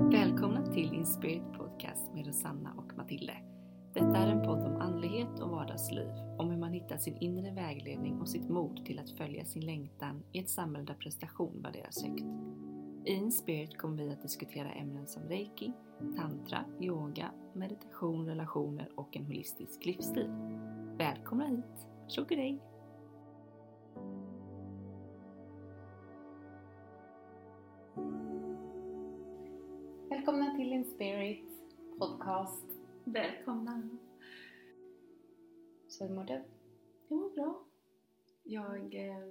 Välkomna till Inspirit Podcast med Rosanna och Matilde. Detta är en podd om andlighet och vardagsliv, om hur man hittar sin inre vägledning och sitt mod till att följa sin längtan i ett samhälle där prestation värderas högt. I Inspirit kommer vi att diskutera ämnen som reiki, tantra, yoga, meditation, relationer och en holistisk livsstil. Välkomna hit! Tjockadej! Välkomna! Så hur mår du? Jag mår bra. Jag, eh,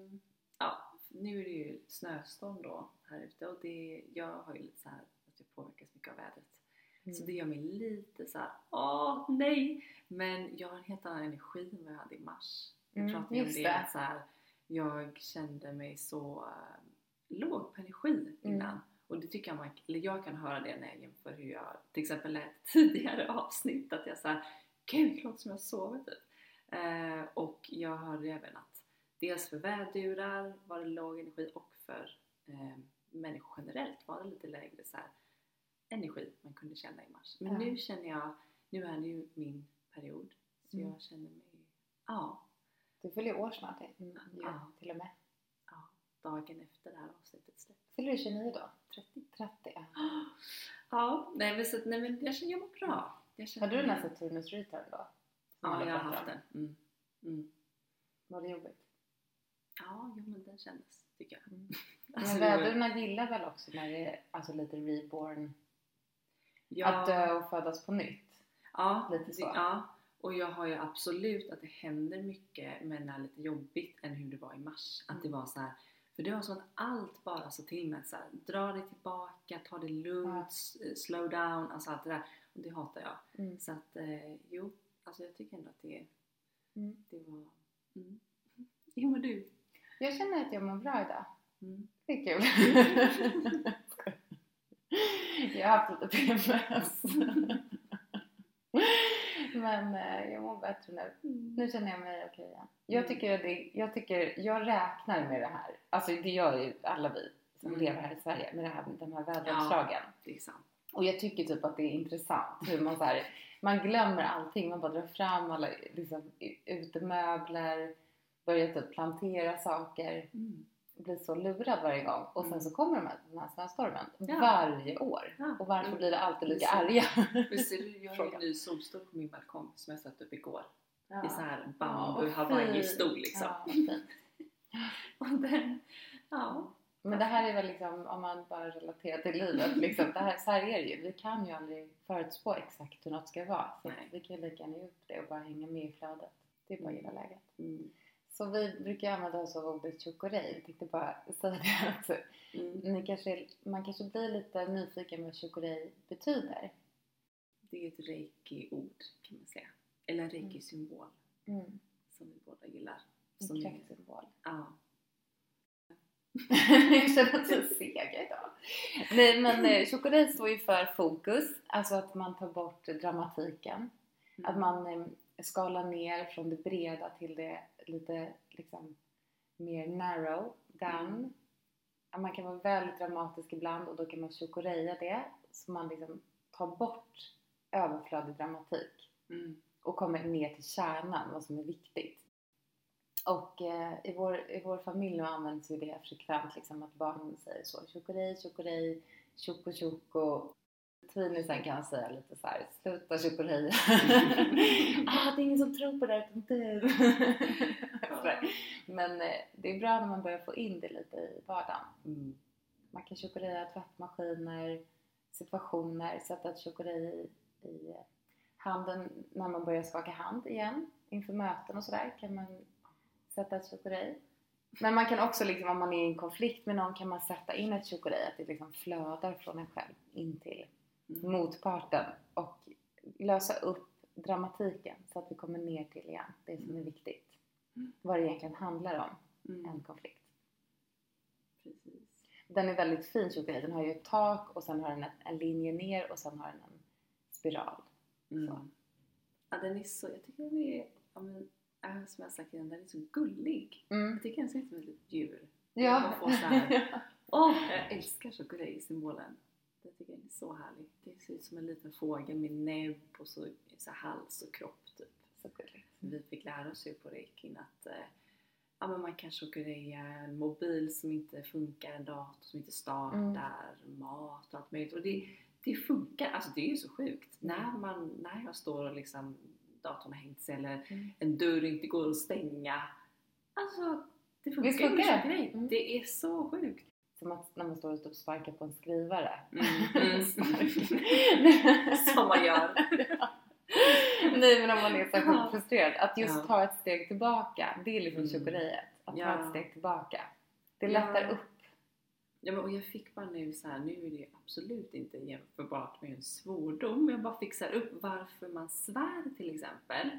ja, nu är det ju snöstorm då här ute och det, jag har ju lite så här att jag påverkas mycket av vädret. Så det gör mig lite så här, åh nej! Men jag har en helt annan energi än vad jag hade i mars. Jag Mm, pratade om det, det. att så här, jag kände mig så eh, låg på energi Mm. Och det tycker jag man, eller jag kan höra det när jag jämför hur jag till exempel lät tidigare avsnitt att jag såhär Gud, det låter som jag sovit typ. Eh, och jag hörde även att dels för vädurar var det låg energi och för eh, människor generellt var det lite lägre så här, energi man kunde känna i mars. Men Ja. nu känner jag, nu är det ju min period så Mm. jag känner mig, ja, Du fyller år snart, mm, ju, Ja. till och med. ja, dagen efter det här avsnittet släpps. Fyller du 29 då? 30. 30? Ja. Ja, nej men, så, nej, men jag känner jag mår bra. Jag känner Har du den här Saturnus return då? Ja, jag har haft den. Mm. Mm. Var det jobbigt? Ja, jo, men den kändes tycker jag. Mm. Alltså, Men vädurna gillar väl också när det är alltså lite reborn? ja, Att dö och födas på nytt? ja, lite så. Ja, och jag har ju absolut att det händer mycket men är lite jobbigt än hur det var i mars. Att det Mm. var så här, för det var som att allt bara sa till mig att så här, dra dig tillbaka, ta det lugnt, Ja. s- slow down, alltså allt det där. Och det hatar jag. Mm. Så att eh, jo, alltså jag tycker ändå att det, Mm. det var... Mm. Jo men du. Jag känner att jag mår bra idag. Mm. Det är kul. jag har haft lite PMS. Men eh, jag mår bättre nu. Nu känner jag mig okej igen. Jag Mm. tycker, det, jag tycker, jag räknar med det här. Alltså det gör ju alla vi som Mm. lever här i Sverige med det här, de här väderomslagen. Det är sant. Och jag tycker typ att det är intressant hur man så här, man glömmer allting. Man bara drar fram alla liksom, utemöbler, börjar typ plantera saker. Mm. Blir så lurad varje gång. Och sen Mm. så kommer de här, den här snöstormen Ja. varje år. Ja. Och varför Mm. blir det alltid lika arga? Visst är det, jag har en ny solstol på min balkong som jag satte upp igår. Ja. I så här Ja, bambu vad hawaii-stol liksom. Ja. Och den, ja. Men det här är väl liksom, om man bara relaterar till livet, liksom, det här, så här är det ju. Vi kan ju aldrig förutspå exakt hur något ska vara. Så Nej. vi kan ju lika gärna ge upp det och bara hänga med i flödet. Det är bara att gilla läget. Mm. Så vi brukar använda oss av ordet chokorei. Jag tänkte bara säga det också. Mm. Ni kanske, man kanske blir lite nyfiken vad chokorei betyder. Det är ett reiki-ord kan man säga. Eller en reiki-symbol Mm. som vi båda gillar. En Som är, kraftsymbol. ja. jag känner att jag sega idag. Nej men eh, chokorei står ju för fokus. Alltså att man tar bort dramatiken. Att man skalar ner från det breda till det lite liksom mer narrow down. Mm. Man kan vara väldigt dramatisk ibland och då kan man chokoreja det. Så man liksom tar bort överflödig dramatik Mm. och kommer ner till kärnan, vad som är viktigt. Och eh, i, vår, i vår familj används ju det frekvent liksom att barnen säger så. Chokorej, chokorej, choko choko. Twinisen kan säga lite så här, sluta chokorej. ah, det är ingen som tror på det här utom du. Men eh, det är bra när man börjar få in det lite i vardagen. Mm. Man kan chokoreja tvättmaskiner, situationer, sätta ett chokorej i, i handen när man börjar skaka hand igen inför möten och sådär kan man sätta ett chokorej. Men man kan också liksom, om man är i en konflikt med någon kan man sätta in ett chokorej, att det liksom flödar från en själv in till Mm. motparten och lösa upp dramatiken så att vi kommer ner till igen det som är viktigt. Mm. Vad det egentligen handlar om, en Mm. konflikt. Precis. Den är väldigt fin chokorej. Den har ju ett tak och sen har den en linje ner och sen har den en spiral. Mm. Så. Ja, den är så, jag tycker den är, ja, men, äh, som jag sagt innan, den är så gullig. Mm. Jag tycker den ser ut som ett litet djur. Ja. Man får så här- Åh, jag älskar chokorej-symbolen. Det tycker jag är så härligt. Det ser ut som en liten fågel med näbb och så, så hals och kropp typ. Så gulligt. Vi fick lära oss ju på Reikin att eh, ja, men man kan chokureja en mobil som inte funkar, en dator som inte startar, mat och allt möjligt. Och det, det funkar, alltså det är ju så sjukt. Mm. När, man, när jag står och liksom datorn har hängt sig eller Mm. en dörr inte går att stänga. Alltså det funkar ju det? Mm. Det är så sjukt. Som att när man står och typ sparkar på en skrivare. Mm. Som man gör. Nej men om man är så Ja. frustrerad. Att just Ja. ta ett steg tillbaka. Det är liksom Mm. chokorejet. Att ta Ja. ett steg tillbaka. Det lättar upp. Ja, men, och jag fick bara nu så här, nu är det absolut inte jämförbart med en svordom, jag bara fixar upp varför man svär till exempel.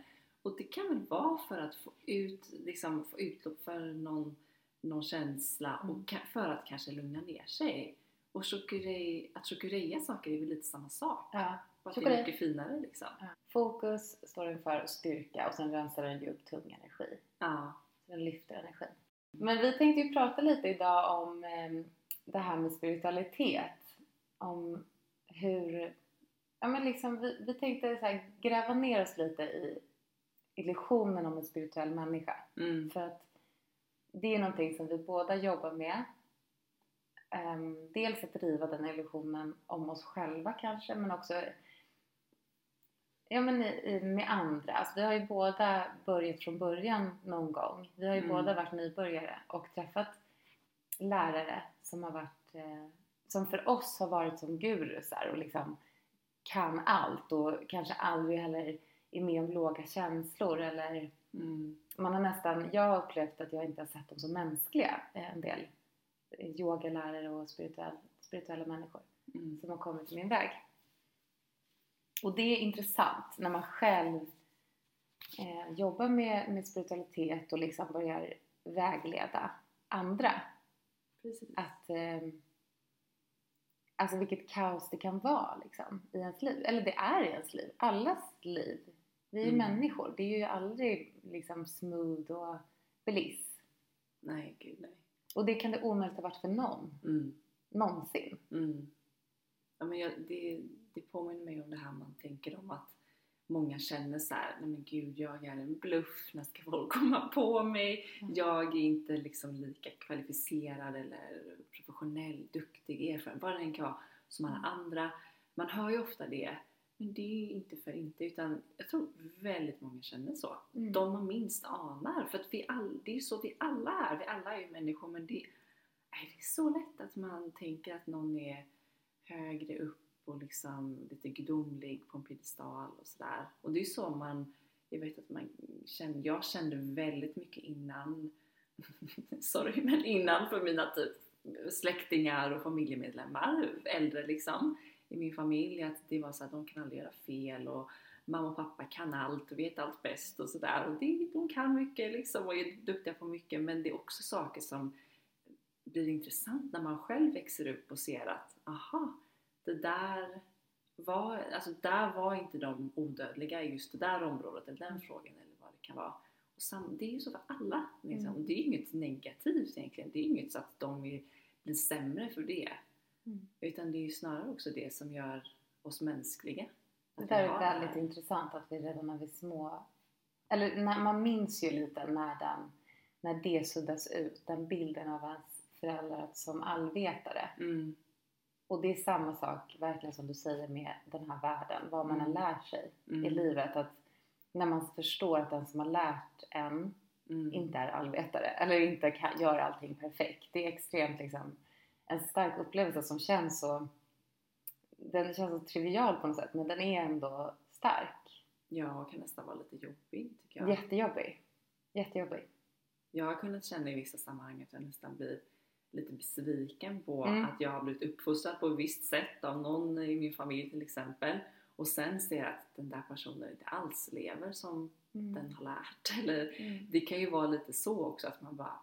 Och det kan väl vara för att få ut, liksom, få utlopp för någon, någon känsla Mm. och ka- för att kanske lugna ner sig. Och chokurej, att chokureja saker är väl lite samma sak. Ja. Bara att det är mycket finare liksom. Ja. Fokus står den för styrka och sen rensar den ju upp tung energi. Ja. Så den lyfter energi. Men vi tänkte ju prata lite idag om eh, det här med spiritualitet. Om hur... Ja men liksom vi, vi tänkte så här, gräva ner oss lite i illusionen om en spirituell människa. Mm. För att det är någonting som vi båda jobbar med. Ehm, dels att driva den illusionen om oss själva kanske, men också ja, men i, i, med andra. Alltså, vi har ju båda börjat från början någon gång. Vi har ju Mm. båda varit nybörjare och träffat lärare som har varit eh, som för oss har varit som gurusar och liksom kan allt och kanske aldrig heller är med om låga känslor eller Mm. man har nästan, jag har upplevt att jag inte har sett dem som mänskliga, eh, en del yogalärare och spirituell, spirituella människor Mm. som har kommit till min väg. Och det är intressant när man själv eh, jobbar med, med spiritualitet och liksom börjar vägleda andra. Precis. Att, eh, alltså vilket kaos det kan vara liksom, i ens liv. Eller det är i ens liv. Allas liv. Vi är Mm. människor. Det är ju aldrig liksom smooth och bliss. Nej, gud nej. Och det kan det omöjligt ha varit för någon. Mm. Någonsin. Mm. Ja, men jag, det, det påminner mig om det här man tänker om att många känner så här, nej men gud jag är en bluff, när ska folk komma på mig? Mm. Jag är inte liksom lika kvalificerad eller professionell, duktig, erfaren, vad det än kan vara, som alla Mm. andra. Man hör ju ofta det, men det är inte för inte utan jag tror väldigt många känner så. Mm. De man minst anar, för att vi all, det är så vi alla är, vi alla är ju människor men det, nej, det är så lätt att man tänker att någon är högre upp och liksom lite gudomlig på en piedestal och sådär. Och det är så man, jag vet att man kände, jag kände väldigt mycket innan, sorry men innan för mina typ släktingar och familjemedlemmar, äldre liksom i min familj att det var så att de kan aldrig göra fel och mamma och pappa kan allt och vet allt bäst och sådär och det, de kan mycket liksom och är duktiga på mycket men det är också saker som blir intressant när man själv växer upp och ser att aha, det där var, alltså där var inte de odödliga i just det där området eller den frågan eller vad det kan vara. Och sam, det är ju så för alla. Liksom. Mm. Och det är inget negativt egentligen. Det är inget så att de är, blir sämre för det. Mm. Utan det är ju snarare också det som gör oss mänskliga. Det där är väldigt det intressant att vi redan när vi är små, eller när, man minns ju lite när den, när det suddas ut, den bilden av ens föräldrar som allvetare. Mm. Och det är samma sak verkligen som du säger med den här världen, vad man Mm. lärt sig Mm. i livet. Att när man förstår att den som har lärt en Mm. inte är allvetare eller inte kan, gör allting perfekt. Det är extremt liksom en stark upplevelse som känns så den känns så trivial på något sätt men den är ändå stark. Ja, och kan nästan vara lite jobbig tycker jag. Jättejobbig. Jättejobbig. Jag har kunnat känna i vissa sammanhang att jag nästan blir lite besviken på Mm. att jag har blivit uppfostrad på ett visst sätt av någon i min familj till exempel och sen ser att den där personen inte alls lever som Mm. den har lärt. Eller Mm. det kan ju vara lite så också att man bara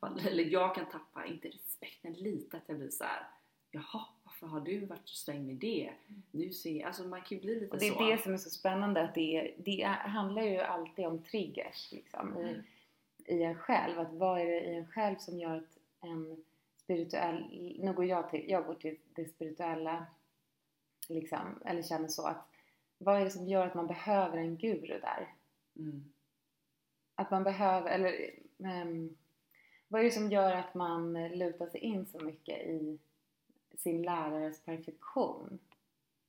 va? Tappar, eller jag kan tappa, inte respekten, lite att jag blir så här. Jaha, varför har du varit så sträng med det? Nu ser alltså man kan ju bli lite Mm. Och det så. är det som är så spännande att det, är, det handlar ju alltid om triggers liksom, i, Mm. i en själv. Att vad är det i en själv som gör att en spirituell, nu går jag till, jag går till det spirituella liksom, eller känner så att vad är det som gör att man behöver en guru där? Mm. Att man behöver, eller um, vad är det som gör att man lutar sig in så mycket i sin lärares perfektion?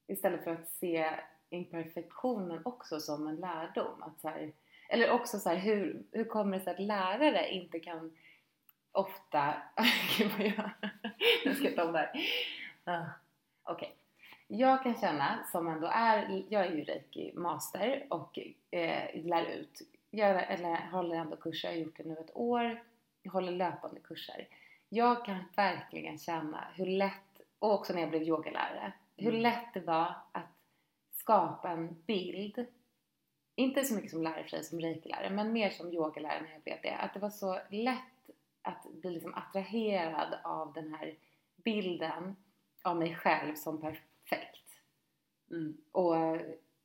Istället för att se imperfektionen också som en lärdom. Att så här, eller också så här, hur, hur kommer det sig att lärare inte kan ofta... Gud vad jag... Ska ta om där. Ah, Okej. Okay. Jag kan känna, som ändå är... Jag är ju reiki master och eh, lär ut. Jag eller, håller ändå kurser, jag har gjort det nu ett år. Jag håller löpande kurser. Jag kan verkligen känna hur lätt, och också när jag blev yogalärare, hur Mm. lätt det var att skapa en bild inte så mycket som lärare för sig som reiki-lärare, men mer som yogalärare när jag blev det. Att det var så lätt att bli liksom attraherad av den här bilden av mig själv som perfekt. Mm. Och,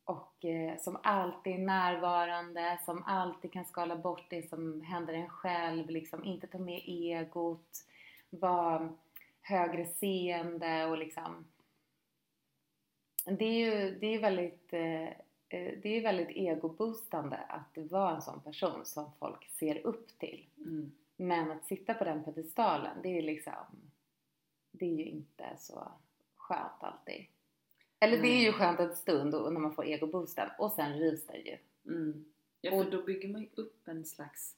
och eh, som alltid är närvarande, som alltid kan skala bort det som händer en själv, liksom inte ta med egot, vara högre seende och liksom det är ju det är väldigt eh, eh, det är väldigt egoboostande att vara en sån person som folk ser upp till. Mm. Men att sitta på den pedestalen, det är liksom det är ju inte så skönt alltid. Eller det är ju Nej. skönt en stund och när man får egoboosten och sen rivs det ju. Mm. Ja, Och- då bygger man ju upp en slags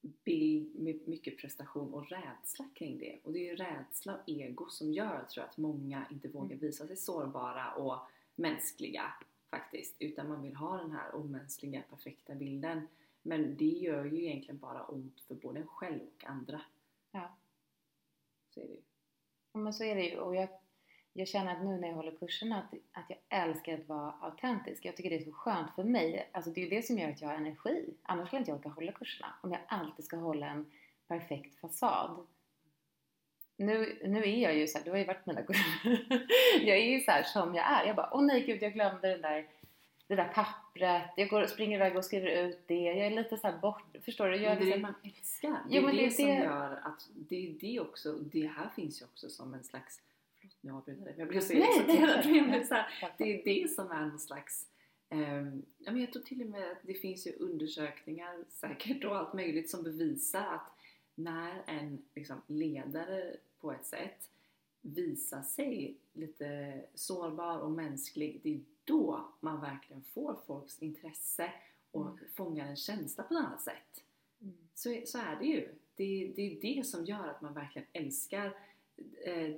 bild med mycket prestation och rädsla kring det. Och det är ju rädsla och ego som gör, tror jag, att många inte vågar Mm. visa sig sårbara och mänskliga faktiskt. Utan man vill ha den här omänskliga, perfekta bilden. Men det gör ju egentligen bara ont för både en själv och andra. Ja. Så är det ju. Ja, men så är det ju och jag, jag känner att nu när jag håller kurserna att, att jag älskar att vara autentisk. Jag tycker det är så skönt för mig. Alltså det är ju det som gör att jag har energi. Annars skulle inte jag orka hålla kurserna. Om jag alltid ska hålla en perfekt fasad. Nu, nu är jag ju så här, du har ju varit på mina kurser. jag är ju så här som jag är. Jag bara, åh nej gud jag glömde den där, det där pappret. Jag går springer iväg och skriver ut det. Jag är lite så här bort, förstår du? Jag Men det är det liksom, man älskar. Det Jo, är men det, det som gör att det är det också, det här finns ju också som en slags nu avbryter jag jag blev så nej. Det är det som är någon slags ja, men jag tror till och med att det finns ju undersökningar säkert och allt möjligt som bevisar att när en liksom, ledare på ett sätt visar sig lite sårbar och mänsklig, det är då man verkligen får folks intresse och Mm. fångar en känsla på ett annat sätt. Mm. Så, så är det ju. Det, det är det som gör att man verkligen älskar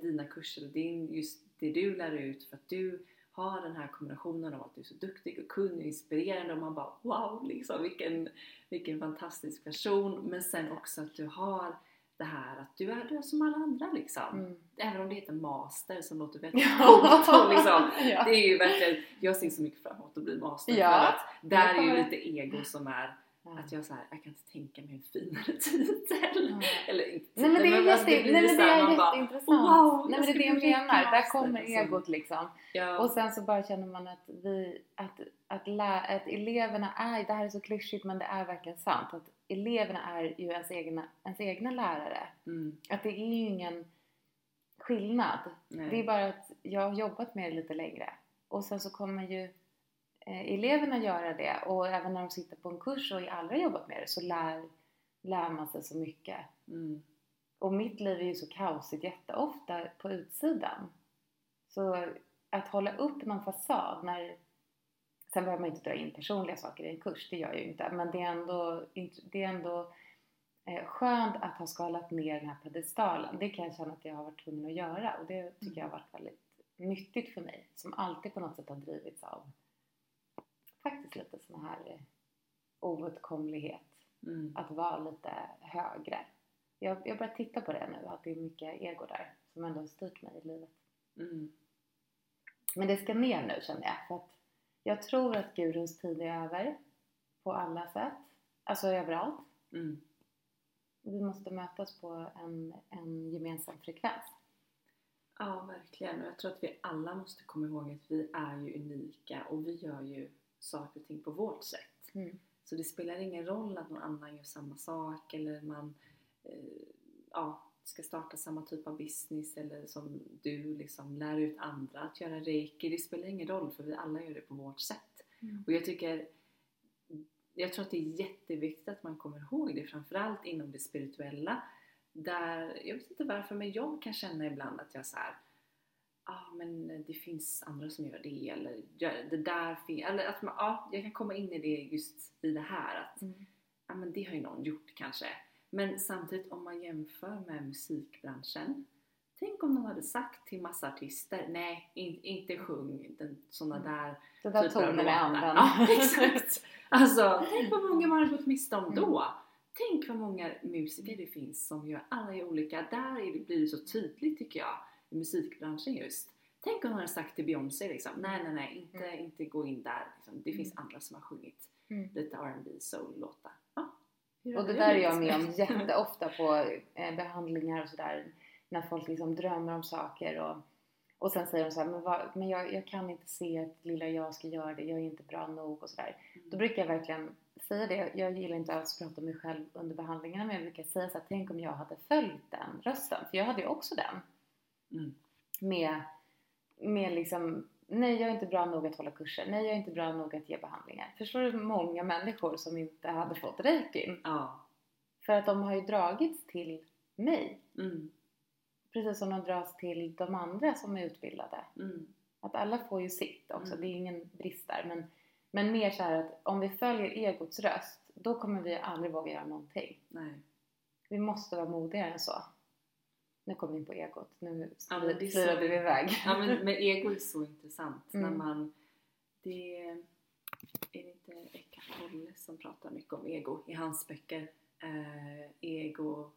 dina kurser och din, just det du lär ut för att du har den här kombinationen av att du är så duktig och kunnig och inspirerande och man bara wow liksom vilken, vilken fantastisk person men sen också att du har det här att du är, du är som alla andra liksom. Mm. Även om det heter master som låter väldigt coolt och liksom. Ja. Det är ju verkligen, jag ser så mycket fram emot att bli master Ja, för att där är ju lite ego som är Ja. att jag så här, jag kan inte tänka mig en finare titel. Ja. Eller inte Nej men det är, titel, jätte, alltså, blir nej, men det är man bara, jätteintressant. wow, nej men det är det jag menar. Där kommer liksom. egot liksom. Ja, Och sen så bara känner man att vi, att, att, lä, att eleverna är, det här är så klyschigt men det är verkligen sant. Att eleverna är ju ens egna, ens egna lärare. mm, Att det är ju ingen skillnad. nej. Det är bara att jag har jobbat med det lite längre. Och sen så kommer ju Eh, eleverna göra det. Och även när de sitter på en kurs och aldrig har jobbat med det så lär, lär man sig så mycket. mm, Och mitt liv är ju så kaosigt jätteofta på utsidan. Så att hålla upp någon fasad när... Sen behöver man inte dra in personliga saker i en kurs, det gör jag ju inte. Men det är ändå, det är ändå eh, skönt att ha skalat ner den här pedestalen. Det kan jag känna att jag har varit tvungen att göra. Och det tycker jag har varit väldigt nyttigt för mig. Som alltid på något sätt har drivits av faktiskt lite sån här eh, oåtkomlighet mm, att vara lite högre. Jag, jag börjar titta på det nu, att det är mycket ego där som ändå har styrt mig i livet. mm, Men det ska ner nu känner jag, för att jag tror att guruns tid är över på alla sätt, alltså överallt. mm. Vi måste mötas på en, en gemensam frekvens. Ja, verkligen. Och jag tror att vi alla måste komma ihåg att vi är ju unika och vi gör ju saker och ting på vårt sätt. Mm. Så det spelar ingen roll att någon annan gör samma sak eller man eh, ja, ska starta samma typ av business eller som du liksom lär ut andra att göra reiki. Det spelar ingen roll för vi alla gör det på vårt sätt. Mm. Och jag tycker jag tror att det är jätteviktigt att man kommer ihåg det framförallt inom det spirituella där, jag vet inte varför men jag kan känna ibland att jag så här ah, men det finns andra som gör det eller det där finns, eller att man, ja, jag kan komma in i det just i det här att Mm. ja men det har ju någon gjort kanske. Men samtidigt om man jämför med musikbranschen Tänk om de hade sagt till massa artister, nej in, inte sjung den, såna Mm. där Det där typer tonen i låtar." andan. Ja, exakt! Alltså, tänk vad många man hade gått miste om Mm. då! Tänk vad många musiker det finns som gör alla är olika. Där är det, blir det så tydligt tycker jag, i musikbranschen just. Tänk om de hade sagt till Beyoncé liksom, nej nej nej, inte, inte gå in där. Liksom. Det finns andra som har sjungit Mm. lite R&B soul-låtar. Ja. Och det där är jag med om jätteofta på eh, behandlingar och sådär. När folk liksom drömmer om saker och, och sen säger de så här, men, vad, men jag, jag kan inte se att lilla jag ska göra det, jag är inte bra nog och sådär. Då Mm. brukar jag verkligen säga det. Jag gillar inte alls att prata om mig själv under behandlingarna men jag brukar säga så här, tänk om jag hade följt den rösten. För jag hade ju också den. Mm. Med, med liksom, nej jag är inte bra nog att hålla kurser, nej jag är inte bra nog att ge behandlingar. Förstår du många människor som inte hade fått reikin? Ja. För att de har ju dragits till mig. Mm. Precis som de dras till de andra som är utbildade. Mm. Att alla får ju sitt också, Mm. det är ingen brist där. Men, men mer så här att om vi följer egots röst, då kommer vi aldrig våga göra någonting. Nej. Vi måste vara modigare än så. Nu kom vi in på egot, nu Ja, vi iväg. Ja men, men ego är så intressant Mm. när man det är det inte Eckhart Tolle som pratar mycket om ego i hans böcker eh, ego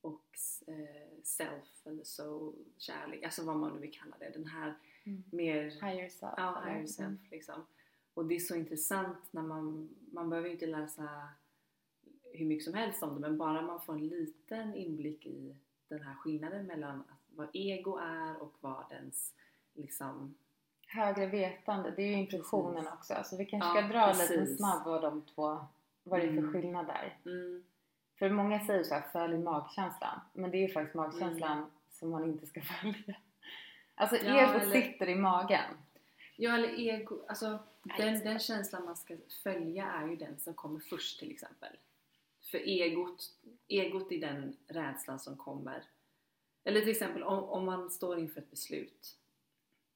och eh, self eller soul, kärlek, alltså vad man nu vill kalla det den här Mm. mer Higher self. ja, higher self liksom och det är så intressant när man man behöver inte läsa hur mycket som helst om det men bara man får en liten inblick i den här skillnaden mellan vad ego är och vad ens liksom Högre vetande, det är ju intuitionen Precis. också. Så vi kanske Ja, ska dra lite precis. snabb vad de två, vad det är för Mm. skillnad där. mm, För många säger så här, följ magkänslan. Men det är ju faktiskt magkänslan Mm. som man inte ska följa. Alltså Ja, egot eller- sitter i magen. Ja eller ego, alltså den, den känslan man ska följa är ju den som kommer först till exempel. För egot, egot är den rädslan som kommer. Eller till exempel om, om man står inför ett beslut.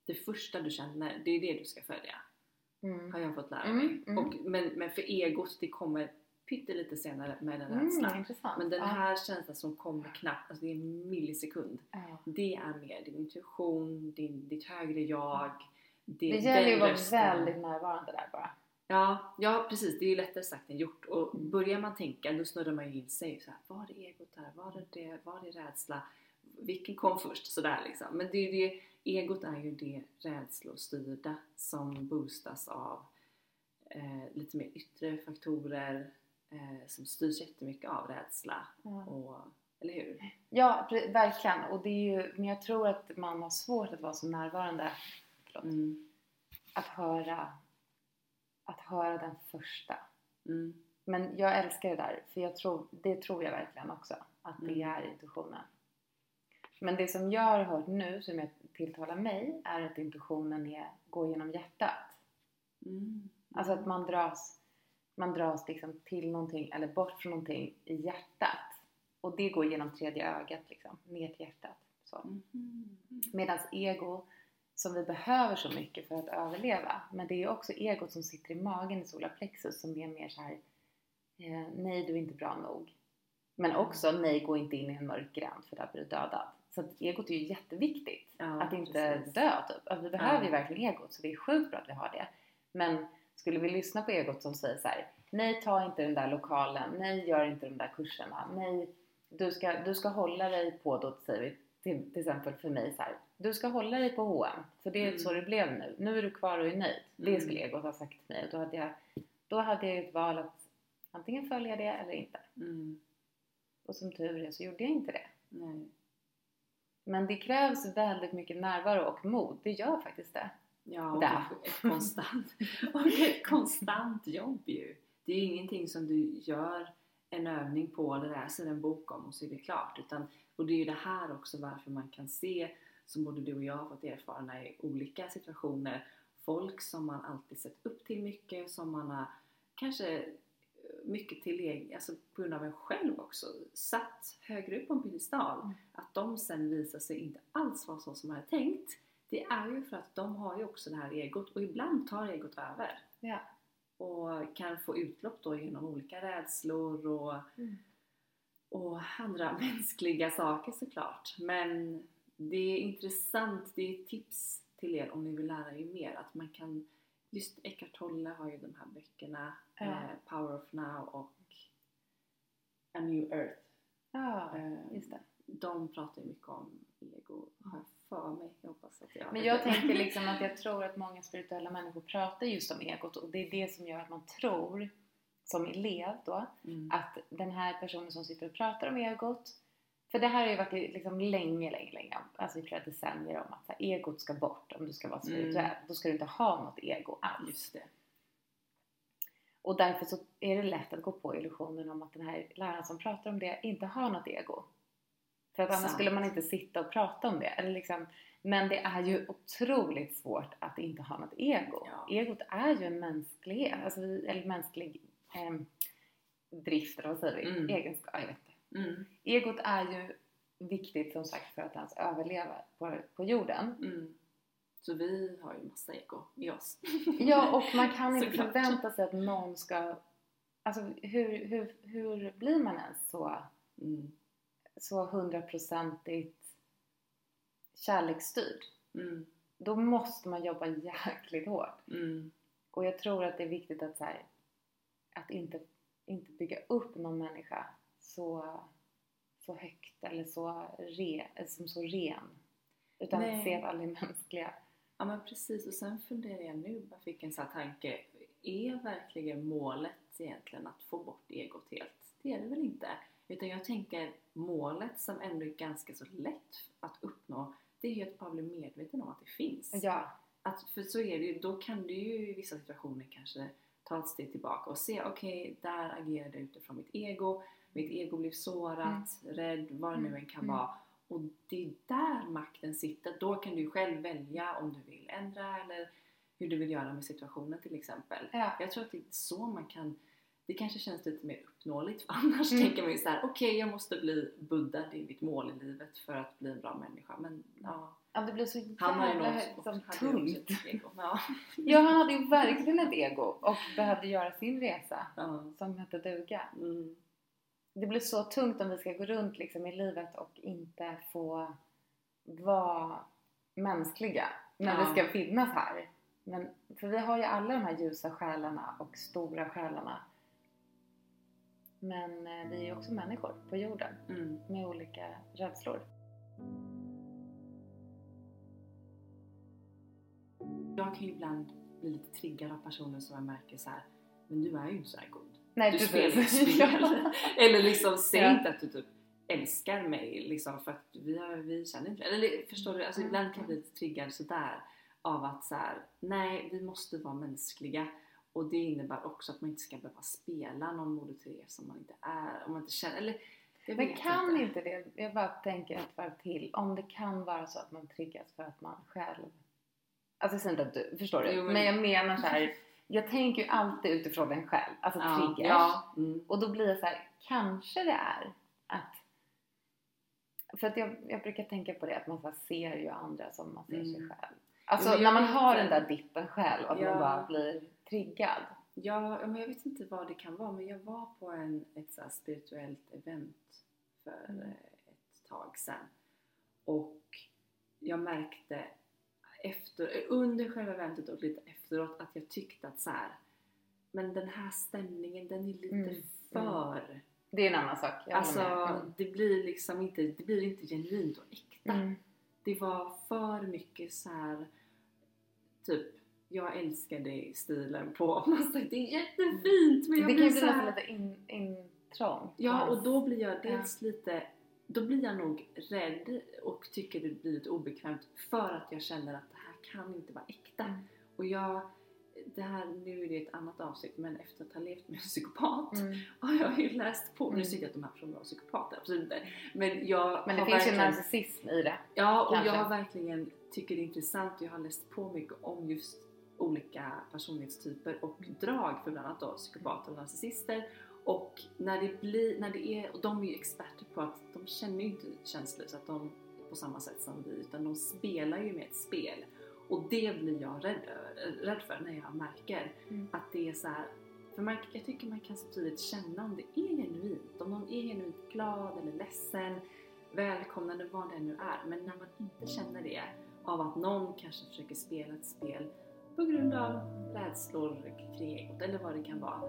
Det första du känner, det är det du ska följa. Mm. Har jag fått lära Mm, mig. mm. Och, men, men för egot, det kommer pyttelite senare med den Mm, rädslan. Men den Ja. här känslan som kommer knappt, alltså det är en millisekund. Ja. Det är mer din intuition, din, ditt högre jag. Det den gäller ju att vara väldigt närvarande där bara. Ja, ja precis. Det är ju lättare sagt än gjort. Och Mm. börjar man tänka, då snurrar man ju in sig. Så här, var är egot här? Var är det? Var är rädsla? Vilken kom först? Sådär liksom. Men det är det, egot är ju det rädslostyrda som boostas av eh, lite mer yttre faktorer eh, som styrs jättemycket av rädsla. Ja. Och, eller hur? Ja, verkligen. Och det är ju, men jag tror att man har svårt att vara så närvarande. Mm. Att höra, att höra den första. Mm. Men jag älskar det där, för jag tror, det tror jag verkligen också. Att det Mm. är intuitionen. Men det som jag har hört nu, som jag tilltalar mig, är att intuitionen är, går genom hjärtat. Mm. Alltså att man dras, man dras liksom till någonting, eller bort från någonting i hjärtat. Och det går genom tredje ögat liksom, ner till hjärtat. Mm. Medan ego, som vi behöver så mycket för att överleva, men det är också egot som sitter i magen i solarplexus som är mer så här eh, nej du är inte bra nog. Men också nej gå inte in i en mörk gränd för där blir du dödad. Så att egot är ju jätteviktigt. Ja, att inte precis. dö typ. Att vi behöver ju Ja. verkligen egot så det är sjukt bra att vi har det. Men skulle vi lyssna på egot som säger så här: nej ta inte den där lokalen, nej gör inte de där kurserna, nej du ska, du ska hålla dig på då säger vi till, till exempel för mig så här, du ska hålla dig på H&M för det är Mm. så det blev nu. Nu är du kvar och är nöjd. Det Mm. skulle egot ha sagt till mig och då hade jag, då hade jag ett val att antingen följa det eller inte. Mm. Och som tur är så gjorde jag inte det. Nej. Men det krävs väldigt mycket närvaro och mod. Det gör faktiskt det. Ja, och Där. ett, ett, konstant, och ett konstant jobb ju. Det är ju ingenting som du gör en övning på eller läser en bok om och så är det klart. Utan Och det är ju det här också varför man kan se, som både du och jag har fått erfara i olika situationer, folk som man alltid sett upp till mycket, som man har kanske mycket till egen, alltså på grund av en själv också, satt högre upp på en piedestal. Mm. Att de sen visar sig inte alls vara så som man hade tänkt. Det är ju för att de har ju också det här egot och ibland tar egot över. Ja. Och kan få utlopp då genom olika rädslor och, Mm. Och andra mänskliga saker såklart. Men det är intressant, det är ett tips till er om ni vill lära er mer att man kan Just Eckart Tolle har ju de här böckerna Ja. eh, Power of Now och A New Earth. Ja, Eh, just det. De pratar ju mycket om ego, har jag för mig. Jag hoppas att jag Men jag tänker liksom att jag tror att många spirituella människor pratar just om egot och det är det som gör att man tror som elev då mm. att den här personen som sitter och pratar om egot för det här har ju varit liksom länge, länge, länge, alltså i flera decennier om att här, egot ska bort om du ska vara spirituell. Mm. Då ska du inte ha något ego alls. Och därför så är det lätt att gå på illusionen om att den här läraren som pratar om det inte har något ego. För att annars Sant. skulle man inte sitta och prata om det. Eller liksom, men det är ju otroligt svårt att inte ha något ego. Ja. Egot är ju en mänsklighet, alltså, eller mänsklig eh, drift, eller vad säger vi? Mm. Egenskap, jag vet inte. Mm. Egot är ju viktigt som sagt för att ens överleva på, på jorden. Mm. Så vi har ju massa ego i oss. Ja, och man kan inte Såklart. förvänta sig att någon ska... Alltså hur, hur, hur blir man ens så, Mm. så hundraprocentigt kärleksstyrd? Mm. Då måste man jobba jäkligt hårt. Mm. Och jag tror att det är viktigt att, så här, att inte, inte bygga upp någon människa så, så högt eller så, re, som så ren. Utan Nej. att se att alla är mänskliga. Ja men precis och sen funderar jag nu, jag fick en sån här tanke. Är verkligen målet egentligen att få bort egot helt? Det är det väl inte? Utan jag tänker målet som ändå är ganska så lätt att uppnå det är ju att bara bli medveten om att det finns. Ja, Att, för så är det ju, då kan du ju i vissa situationer kanske ta ett steg tillbaka och se okej, där agerade jag utifrån mitt ego. Mitt ego blev sårat, rädd, vad det nu Mm, än kan mm. vara. Och det är där makten sitter. Då kan du själv välja om du vill ändra eller hur du vill göra med situationen till exempel. ja. Jag tror att det är så man kan det kanske känns lite mer uppnåeligt för annars Mm. tänker man ju så här: okej jag måste bli Buddha, det är mitt mål i livet för att bli en bra människa. Men ja, ja, det blir så han har ju något liksom, tungt. Ja. Ja, han hade ju verkligen ett ego och behövde göra sin resa Ja. som hette duga. Mm. Det blir så tungt om vi ska gå runt liksom i livet och inte få vara mänskliga. Men Ja. det ska finnas här. Men, för vi har ju alla de här ljusa själarna och stora själarna. Men eh, vi är ju också människor på jorden Mm. med olika rädslor. Jag kan ju ibland bli lite triggad av personer som jag märker så här. men du är ju inte så här god. Nej, Du spelar ett spel. Eller liksom, säg Ja. inte att du typ älskar mig liksom för att vi, har, vi känner inte Eller förstår du? Alltså Mm, ibland kan jag bli lite triggad sådär av att så här, nej vi måste vara mänskliga. Och det innebär också att man inte ska behöva spela någon Moder Teresa som man inte är. Om man inte känner, eller Men kan inte. inte det, jag bara tänker ett varv till, om det kan vara så att man triggas för att man själv Alltså jag säger inte att du, förstår du? Jo, men- men... jag menar så här. jag tänker ju alltid utifrån en själv, alltså ja, triggers. Ja, mm, Och då blir jag så här, kanske det är att för att jag, jag brukar tänka på det att man så ser ju andra som man ser sig Mm. själv. Alltså men när man har den där dippen själv, att Ja. man bara blir triggad. Ja, men jag vet inte vad det kan vara men jag var på en, ett så spirituellt event för Mm. eh, ett tag sedan. Och jag märkte efter, under själva eventet och lite efteråt att jag tyckte att så här, men den här stämningen den är lite Mm, för... Det är en annan sak. jag Alltså med. det blir liksom inte, det blir inte genuint och äkta. Mm. Mm. Det var för mycket så här typ jag älskar dig stilen på massa, det är jättefint men jag Det kan blir ju så bli här, nästan lite in, intrång. Ja och då blir jag dels lite, då blir jag nog rädd och tycker det blir lite obekvämt för att jag känner att det här kan inte vara äkta. Mm. Och jag det här, nu är det ett annat avsnitt, men efter att ha levt med en psykopat Mm. har jag ju läst på, nu Mm. säger jag att de här personerna var psykopater, absolut inte. Men jag Men det finns ju narcissism i det. Ja, och kanske. jag har verkligen tycker det är intressant, jag har läst på mycket om just olika personlighetstyper och drag för bland annat då psykopater och narcissister. Och när det blir, när det är, och de är ju experter på att de känner ju inte känslor så att de på samma sätt som vi, utan de spelar ju med ett spel. Och det blir jag rädd, rädd för när jag märker Mm. att det är så här. För man, jag tycker man kan så tydligt känna om det är genuint, om någon är genuint glad eller ledsen, välkomnande, vad det nu är. Men när man inte känner det av att någon kanske försöker spela ett spel på grund av rädslor kring egot eller vad det kan vara.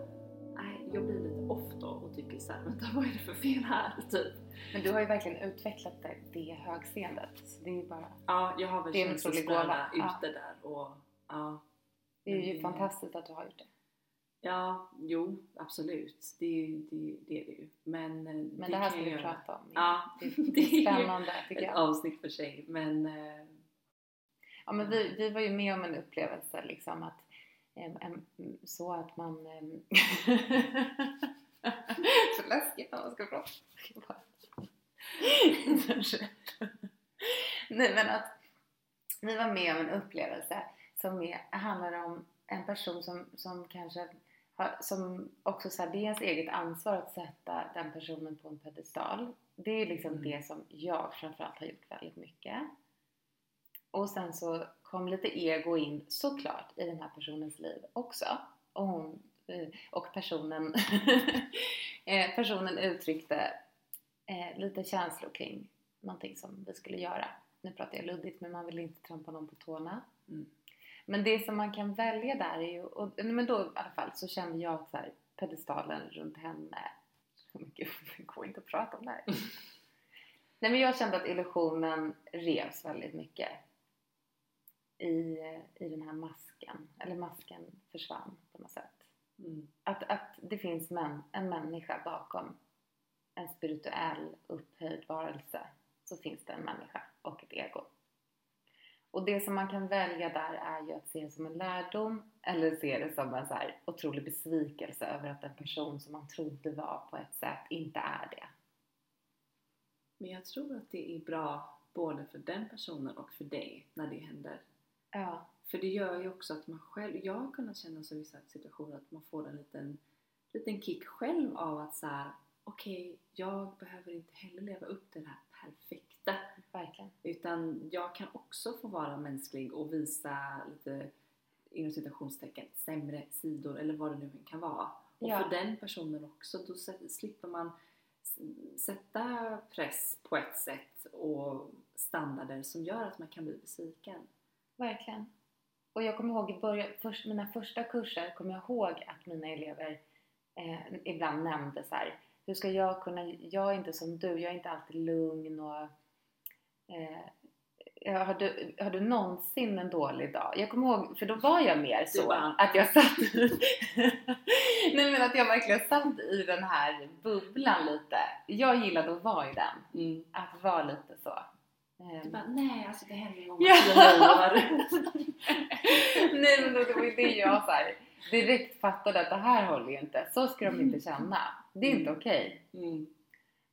Nej, jag blir lite off då och tycker såhär, vänta vad är det för fel här? Typ. Men du har ju verkligen utvecklat det, det högseendet. Så det är ju bara, Ja, jag har väl Det är känslospröna ute där och ja. det är ju Mm. fantastiskt att du har gjort det. Ja, jo, absolut. Det, det, det är det ju. Men, eh, Men det, här kan ska vi göra. prata om. Ja, det, det det är är spännande tycker Ett jag. avsnitt för sig. Men eh, Ja, men vi, vi var ju med om en upplevelse liksom att så att man... så läskigt när man ska prata. Nej men att vi var med om en upplevelse som är, handlar om en person som, som kanske har, som också så här, det är ens eget ansvar att sätta den personen på en pedestal. Det är liksom Mm. det som jag framförallt har gjort väldigt mycket. Och sen så kom lite ego in såklart i den här personens liv också. Och, hon, eh, och personen, eh, personen uttryckte eh, lite känslor kring någonting som vi skulle göra. Nu pratar jag luddigt men man vill inte trampa någon på tårna. Mm. Men det som man kan välja där är ju, och, men då i alla fall så kände jag att så här, pedestalen runt henne, gud det går inte att prata om det här. Nej men jag kände att illusionen revs väldigt mycket i, i den här masken, eller masken försvann på något sätt. mm, Att, att det finns män, en människa bakom en spirituell upphöjd varelse så finns det en människa och ett ego. Och det som man kan välja där är ju att se det som en lärdom eller se det som en så här otrolig besvikelse över att en person som man trodde var på ett sätt inte är det. men jag tror att det är bra både för den personen och för dig när det händer. Ja, För det gör ju också att man själv, jag har kunnat känna så i vissa situationer att man får en liten, liten kick själv av att så här, okej, jag behöver inte heller leva upp till det här perfekta. verkligen. Utan jag kan också få vara mänsklig och visa lite inom citationstecken sämre sidor eller vad det nu kan vara. Och Ja. för den personen också, då slipper man sätta press på ett sätt och standarder som gör att man kan bli besviken. Verkligen. Och jag kommer ihåg i början, först, mina första kurser kommer jag ihåg att mina elever eh, ibland nämnde så här, hur ska jag kunna, jag är inte som du, jag är inte alltid lugn och eh, har, du, har du någonsin en dålig dag? Jag kommer ihåg, för då var jag mer så bara- att jag satt Nej men att jag verkligen satt i den här bubblan lite. Jag gillade att vara i den, Mm. att vara lite så. Du Ehm, bara, nej alltså det händer var tio år. Nej men det var ju det jag så här, direkt fattade att det här håller ju inte. Så ska de inte känna. Det är inte Mm. okej. Mm.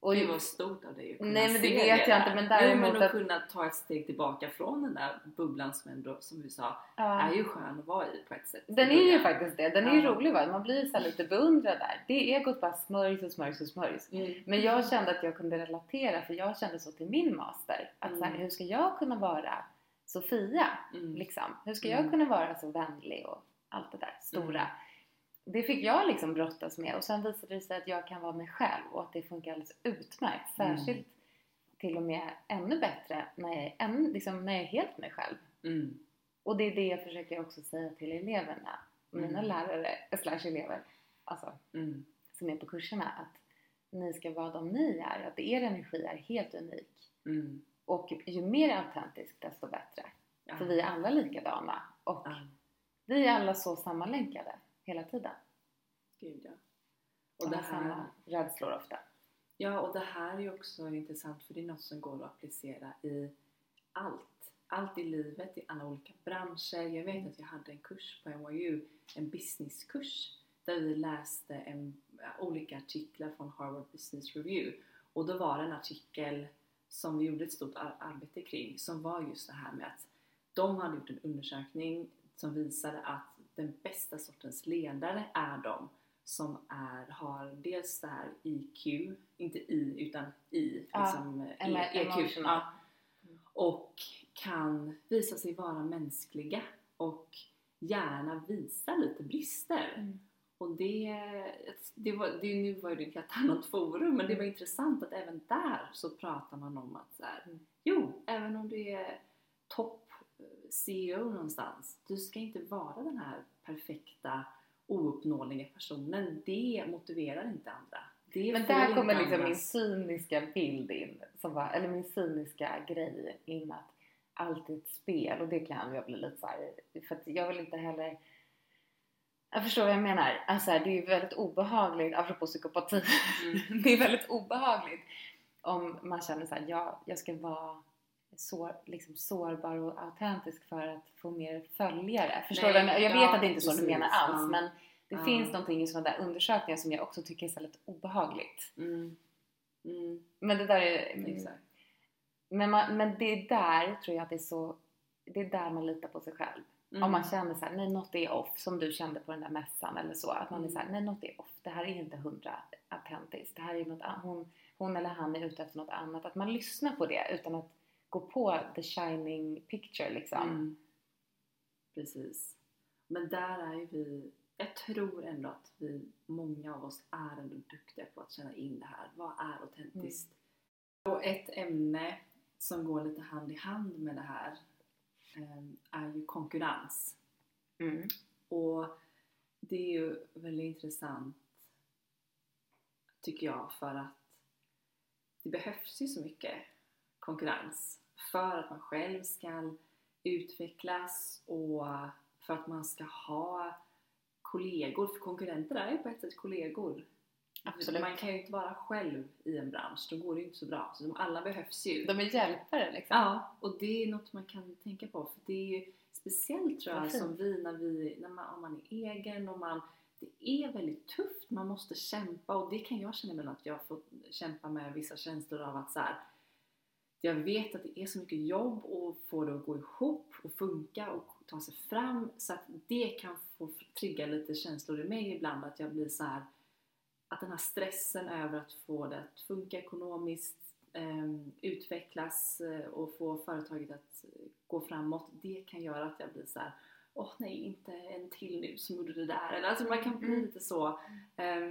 Och det var stort av dig att kunna Nej, men det se vet jag där. inte, men Jo däremot men att- att kunna ta ett steg tillbaka från den där bubblan som ändå, som du sa, ja, är ju skön att vara i på ett sätt. den är ju faktiskt det. Den är ju Ja. rolig va? Man blir så lite beundrad där. Det är egot bara smörjs och smörjs och smörjs. Mm. Men jag kände att jag kunde relatera för jag kände så till min master. Att så här, Mm. hur ska jag kunna vara Sofia? Mm. Liksom? Hur ska Mm. jag kunna vara så vänlig och allt det där stora? Mm. Det fick jag liksom brottas med och sen visade det sig att jag kan vara mig själv och att det funkar alldeles utmärkt. Mm. Särskilt till och med ännu bättre när jag är, än, liksom, när jag är helt mig själv. Mm. Och det är det jag försöker också säga till eleverna, mina Mm. lärare slash elever, alltså Mm. som är på kurserna, att ni ska vara de ni är, att er energi är helt unik. Mm. Och ju mer autentisk desto bättre. Ja. För vi är alla likadana och Ja, vi är alla så sammanlänkade hela tiden. gud ja. Och Och det här, rädslor ofta. ja, och det här är ju också intressant för det är något som går att applicera i allt. allt i livet, i alla olika branscher. Jag vet att jag hade en kurs på NYU, en businesskurs, där vi läste en, olika artiklar från Harvard Business Review. Och då var det en artikel som vi gjorde ett stort arbete kring som var just det här med att de hade gjort en undersökning som visade att den bästa sortens ledare är de som är, har dels det här IQ, inte I utan I, Ja, liksom E- EQ. emotional. Ja. Och kan visa sig vara mänskliga och gärna visa lite brister. Mm. Och det, det var, det, nu var det ett helt annat forum men det var intressant att även där så pratar man om att så här, Mm. jo, även om du är topp CEO någonstans, du ska inte vara den här perfekta ouppnåeliga personen. Det motiverar inte andra. Det Men där kommer liksom min cyniska bild in, som var, eller min cyniska grej in att allt är ett spel och det kan jag bli lite så här, för att jag vill inte heller jag förstår vad jag menar. Alltså det är väldigt obehagligt, apropå psykopati, Mm. det är väldigt obehagligt om man känner så här, ja, jag ska vara så, liksom sårbar och autentisk för att få mer följare. Förstår du? vad jag? Jag vet ja, att det inte är så du menar alls ja. men det Ja. finns någonting i sådana där undersökningar som jag också tycker är så lite obehagligt. Mm. Mm. Men det där är... Exakt. Men, man, men det är där tror jag att det är så... Det är där man litar på sig själv. Mm. Om man känner så här, nej något är off, som du kände på den där mässan eller så. Att man är Mm. så här, nej något är off, det här är inte hundra autentiskt. Det här är något hon, hon eller han är ute efter något annat. Att man lyssnar på det utan att gå på the shining picture liksom. Mm. Precis. Men där är ju vi, jag tror ändå att vi, många av oss är ändå duktiga på att känna in det här. Vad är autentiskt? Och ett ämne som går lite hand i hand med det här ehm, är ju konkurrens. Mm. Och det är ju väldigt intressant tycker jag för att det behövs ju så mycket konkurrens för att man själv ska utvecklas och för att man ska ha kollegor, för konkurrenter är ju på ett sätt kollegor. Absolut. Man kan ju inte vara själv i en bransch, då går det ju inte så bra. Så de alla behövs ju. De är hjälpare liksom. Ja, och det är något man kan tänka på. För det är ju speciellt tror jag som vi när vi, när man, om man är egen och man det är väldigt tufft, man måste kämpa och det kan jag känna ibland att jag får kämpa med vissa känslor av att så här, jag vet att det är så mycket jobb och få det att gå ihop och funka och ta sig fram så att det kan få trigga lite känslor i mig ibland att jag blir så här att den här stressen över att få det att funka ekonomiskt, ehm, utvecklas eh, och få företaget att gå framåt, det kan göra att jag blir så här åh nej, inte en till nu som gjorde det där. Eller, alltså man kan bli Mm. lite så. Ehm,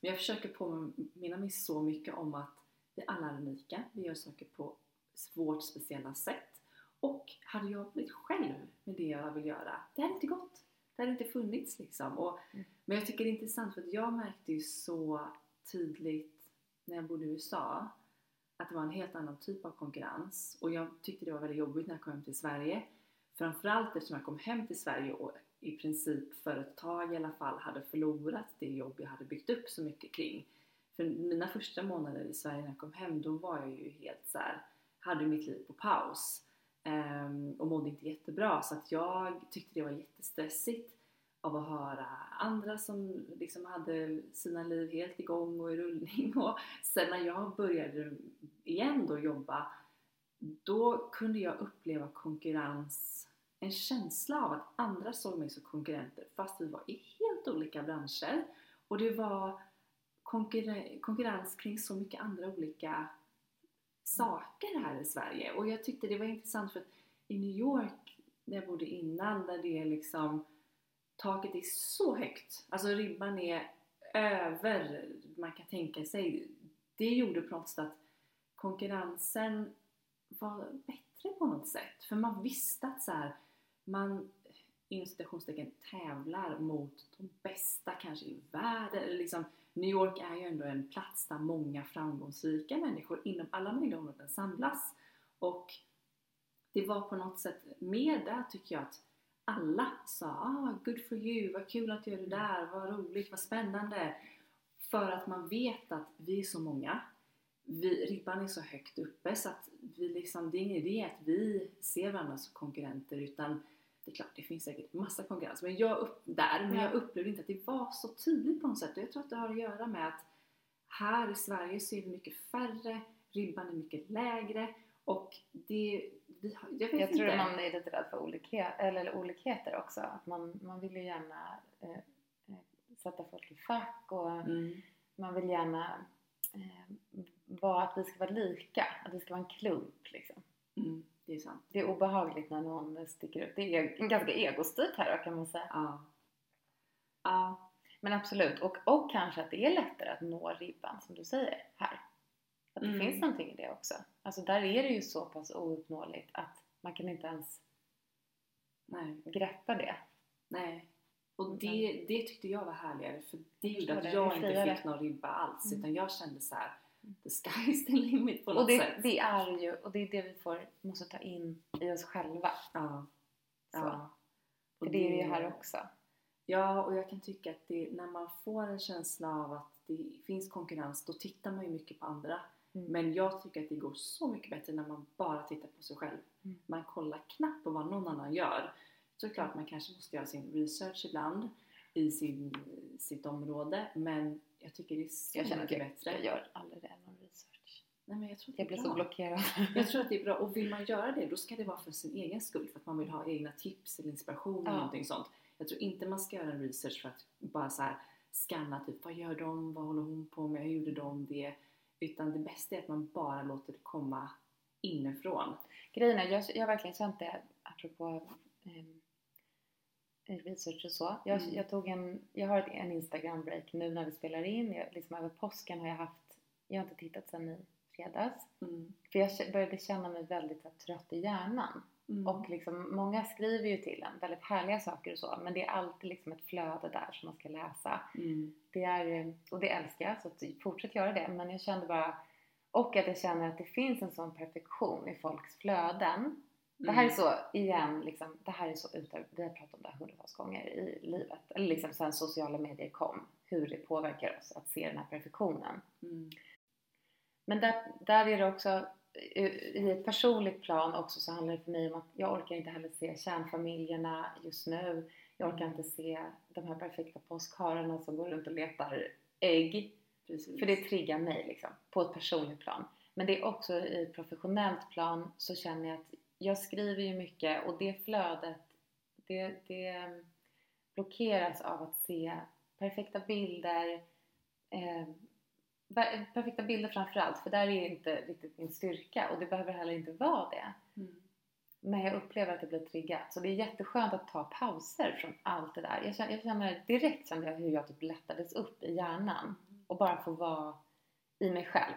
men jag försöker påminna mig så mycket om att vi alla är unika, vi gör saker på vårt speciella sätt. Och hade jag blivit själv med det jag vill göra, det hade inte gått. Det hade inte funnits liksom. Och, Mm. Men jag tycker det är intressant för att jag märkte ju så tydligt när jag bodde i USA att det var en helt annan typ av konkurrens. Och jag tyckte det var väldigt jobbigt när jag kom hem till Sverige. Framförallt eftersom jag kom hem till Sverige och i princip för ett tag i alla fall hade förlorat det jobb jag hade byggt upp så mycket kring. För mina första månader i Sverige när jag kom hem, då var jag ju helt så här, hade mitt liv på paus. um, och mådde inte jättebra så att jag tyckte det var jättestressigt av att höra andra som liksom hade sina liv helt igång och i rullning och sen när jag började igen då jobba då kunde jag uppleva konkurrens, en känsla av att andra såg mig som konkurrenter fast vi var i helt olika branscher och det var konkurre- konkurrens kring så mycket andra olika saker här i Sverige och jag tyckte det var intressant för att i New York där jag bodde innan där det är liksom taket är så högt, alltså ribban är över man kan tänka sig. Det gjorde på något sätt att konkurrensen var bättre på något sätt. För man visste att så här, man inom citationstecken tävlar mot de bästa kanske i världen. Eller liksom, New York är ju ändå en plats där många framgångsrika människor inom alla möjliga områden samlas. Och det var på något sätt mer där tycker jag att alla sa ah, good for you, vad kul att du gör det där, vad roligt, vad spännande. För att man vet att vi är så många. vi, ribban är så högt uppe så att vi liksom, det är ingen idé att vi ser varandra som konkurrenter utan det är klart, det finns säkert massa konkurrens men jag upp, där, men Ja. jag upplevde inte att det var så tydligt på något sätt och jag tror att det har att göra med att här i Sverige så är vi mycket färre, ribban är mycket lägre och det, vi har, jag vet Jag tror inte. att man är lite rädd för olikhet, eller olikheter också. Att man, man vill ju gärna eh, eh, sätta folk i fack och Mm, man vill gärna eh, vara att vi ska vara lika, att vi ska vara en klump liksom. mm, det är sant. Det är obehagligt när någon sticker ut. Det är ganska egostyrt här då kan man säga. Ja. Ja, Men absolut, och, och kanske att det är lättare att nå ribban som du säger här. Att det Mm. finns någonting i det också. Alltså där är det ju så pass ouppnåeligt att man kan inte ens nej. greppa det. Nej. Och Mm. det, det tyckte jag var härligare för det gjorde att jag inte fick någon ribba alls Mm. utan jag kände så här: the sky is the limit på något Och det, sätt. det är ju, och det är det vi får, måste ta in i oss själva. Ja. Så. ja. Och För det är ju här också. Ja, och jag kan tycka att det, när man får en känsla av att det finns konkurrens då tittar man ju mycket på andra. Mm. Men jag tycker att det går så mycket bättre när man bara tittar på sig själv. Mm. Man kollar knappt på vad någon annan gör. Såklart man kanske måste göra sin research ibland i sin, sitt område men jag tycker det är så jag mycket jag, bättre. jag gör aldrig det, någon research. Nej, men jag, tror att Jag det är blir så blockerad. jag tror att det är bra och vill man göra det då ska det vara för sin egen skull för att man vill ha egna tips eller inspiration eller Ja. någonting sånt. Jag tror inte man ska göra en research för att bara så här scanna typ vad gör de, vad håller hon på med, hur gjorde de det? Utan det bästa är att man bara låter det komma inifrån. Grejen är, jag, jag har verkligen känt det apropå um, research och så. Jag, Mm. jag, tog en, jag har ett, en Instagram-break nu när vi spelar in. Jag, liksom över påsken har jag haft, jag har inte tittat sedan i fredags. Mm. För jag började känna mig väldigt här, trött i hjärnan. Mm. Och liksom, många skriver ju till en väldigt härliga saker och så. Men det är alltid liksom ett flöde där som man ska läsa. Mm. Det är, och det älskar jag, så att fortsätt göra det. Men jag kände bara, och att jag känner att det finns en sån perfektion i folks flöden. Det här är Mm. så, igen, liksom, det här är så ute, vi har pratat om det här hundratals gånger i livet. Eller liksom sen sociala medier kom, hur det påverkar oss att se den här perfektionen. Mm. Men där, där är det också, i i ett personligt plan också så handlar det för mig om att jag orkar inte heller se kärnfamiljerna just nu. Jag orkar inte se de här perfekta påskhararna som går runt och letar ägg. Precis. För det triggar mig liksom, på ett personligt plan. Men det är också i ett professionellt plan så känner jag att jag skriver ju mycket och det flödet det, det blockeras av att se perfekta bilder eh, perfekta bilder framförallt för där är inte riktigt min styrka och det behöver heller inte vara det. Mm. Men jag upplever att det blir triggat. Så det är jätteskönt att ta pauser från allt det där. Jag känner, jag känner direkt kände jag hur jag typ lättades upp i hjärnan och bara få vara i mig själv.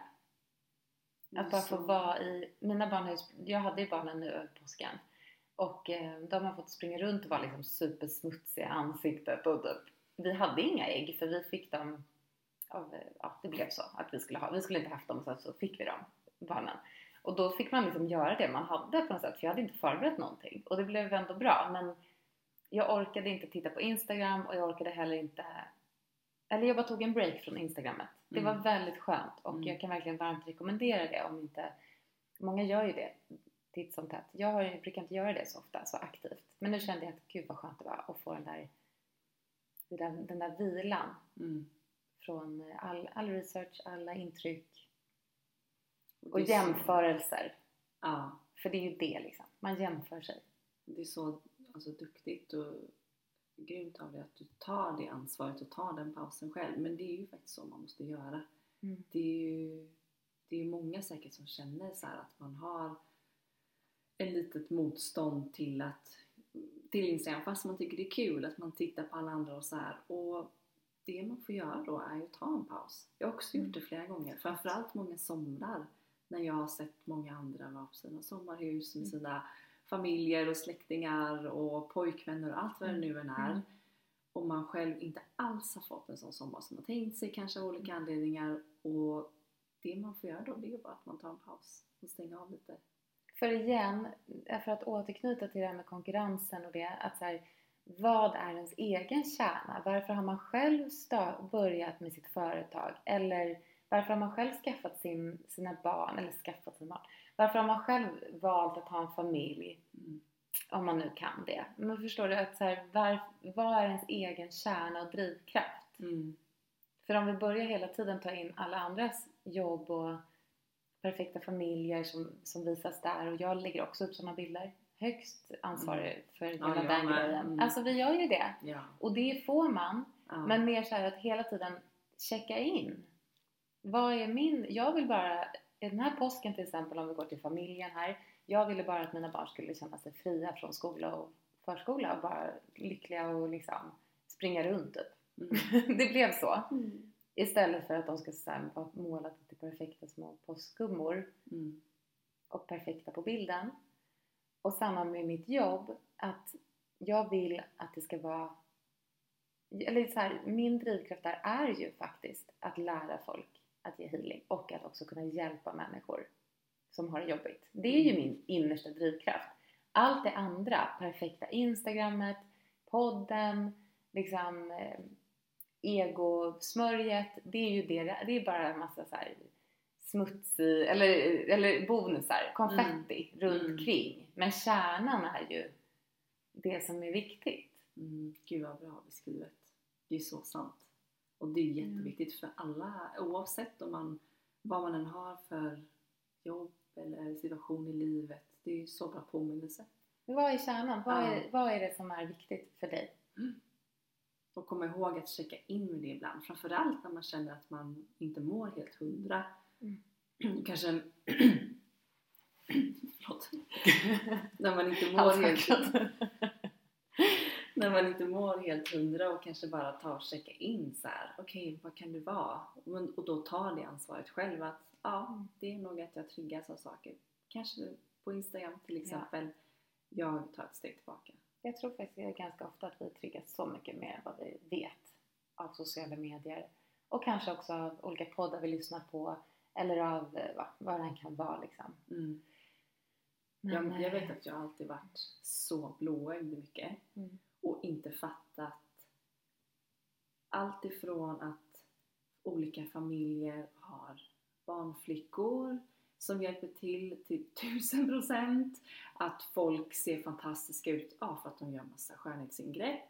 Att bara få vara i, mina barn har ju, jag hade ju barnen nu över påsken och eh, de har fått springa runt och vara liksom supersmutsiga i ansiktet och typ, vi hade inga ägg för vi fick dem av, eh, ja det blev så att vi skulle ha, vi skulle inte haft dem och sen så fick vi dem, barnen. Och då fick man liksom göra det man hade på något sätt för jag hade inte förberett någonting och det blev ändå bra men jag orkade inte titta på Instagram och jag orkade heller inte eller jag bara tog en break från Instagrammet. Det var Mm. väldigt skönt och Mm. jag kan verkligen varmt rekommendera det om inte Många gör ju det titt som tätt. Jag, har, jag brukar inte göra det så ofta, så aktivt. Men nu kände jag att gud vad skönt det var att få den där, den där, den där vilan Mm. från all, all research, alla intryck och jämförelser. Ja, För det är ju det liksom, man jämför sig. det är så alltså, duktigt och grymt av dig att du tar det ansvaret och tar den pausen själv. Men det är ju faktiskt så man måste göra. Mm. Det är ju det är många säkert som känner så att man har ett litet motstånd till att till Instagram fast man tycker det är kul att man tittar på alla andra och så här. Och det man får göra då är ju att ta en paus. Jag har också gjort det flera gånger. Framförallt många somrar när jag har sett många andra vara på sina sommarhus med sina familjer och släktingar och pojkvänner och allt vad det nu än är. Mm. Och man själv inte alls har fått en sån sommar som man tänkt sig kanske av olika anledningar. Och det man får göra då det är bara att man tar en paus och stänger av lite. För igen, för att återknyta till det här med konkurrensen och det, att så här, vad är ens egen kärna? Varför har man själv börjat med sitt företag? Eller Varför har man själv skaffat sin, sina barn, eller skaffat sina barn? Varför har man själv valt att ha en familj? Mm. Om man nu kan det. Men förstår du, att så här, var, vad är ens egen kärna och drivkraft? Mm. För om vi börjar hela tiden ta in alla andras jobb och perfekta familjer som, som visas där och jag lägger också upp sådana bilder. Högst ansvarig för hela jag den grejen. Mm. Alltså vi gör ju det. Ja. Och det får man. Ja. Men mer så här att hela tiden checka in. Vad är min... Jag vill bara... Den här påsken till exempel, om vi går till familjen här. Jag ville bara att mina barn skulle känna sig fria från skola och förskola och bara lyckliga och liksom springa runt typ. Mm. det blev så. Mm. Istället för att de ska så här vara målade till perfekta små påskgummor Mm. och perfekta på bilden. Och samma med mitt jobb, att jag vill att det ska vara... Eller så här, min drivkraft där är ju faktiskt att lära folk att ge healing och att också kunna hjälpa människor som har det jobbigt. Det är ju min innersta drivkraft. Allt det andra, perfekta instagrammet, podden, liksom eh, egosmörjet, det är ju det, det är bara en massa så här smutsig, eller, eller bonusar, konfetti runt Mm. omkring. Men kärnan är ju det som är viktigt. Mm. Gud vad bra beskrivet. Det är så sant. Och det är jätteviktigt för alla oavsett om man, vad man än har för jobb eller situation i livet. Det är ju så bra påminnelse. Vad är kärnan? Vad, Ja. är, vad är det som är viktigt för dig? Och komma ihåg att checka in med det ibland. Framförallt när man känner att man inte mår helt hundra. Mm. Kanske Förlåt. när man inte mår helt. När man inte mår helt hundra och kanske bara ta och checka in så här. Okej, vad kan det vara? Och då ta det ansvaret själv att ja, det är nog att jag triggas av saker. Kanske på Instagram till exempel. Jag tar ett steg tillbaka. Jag tror faktiskt är ganska ofta att vi triggas så mycket mer än vad vi vet av sociala medier. Och kanske också av olika poddar vi lyssnar på. Eller av eh, va, vad det än kan vara liksom. Mm. Men, Jag, jag eh, vet att jag alltid varit så blåögd mycket Mm och inte fattat allt ifrån att olika familjer har barnflickor som hjälper till till tusen procent. Att folk ser fantastiska ut ja, för att de gör massa skönhetsingrepp,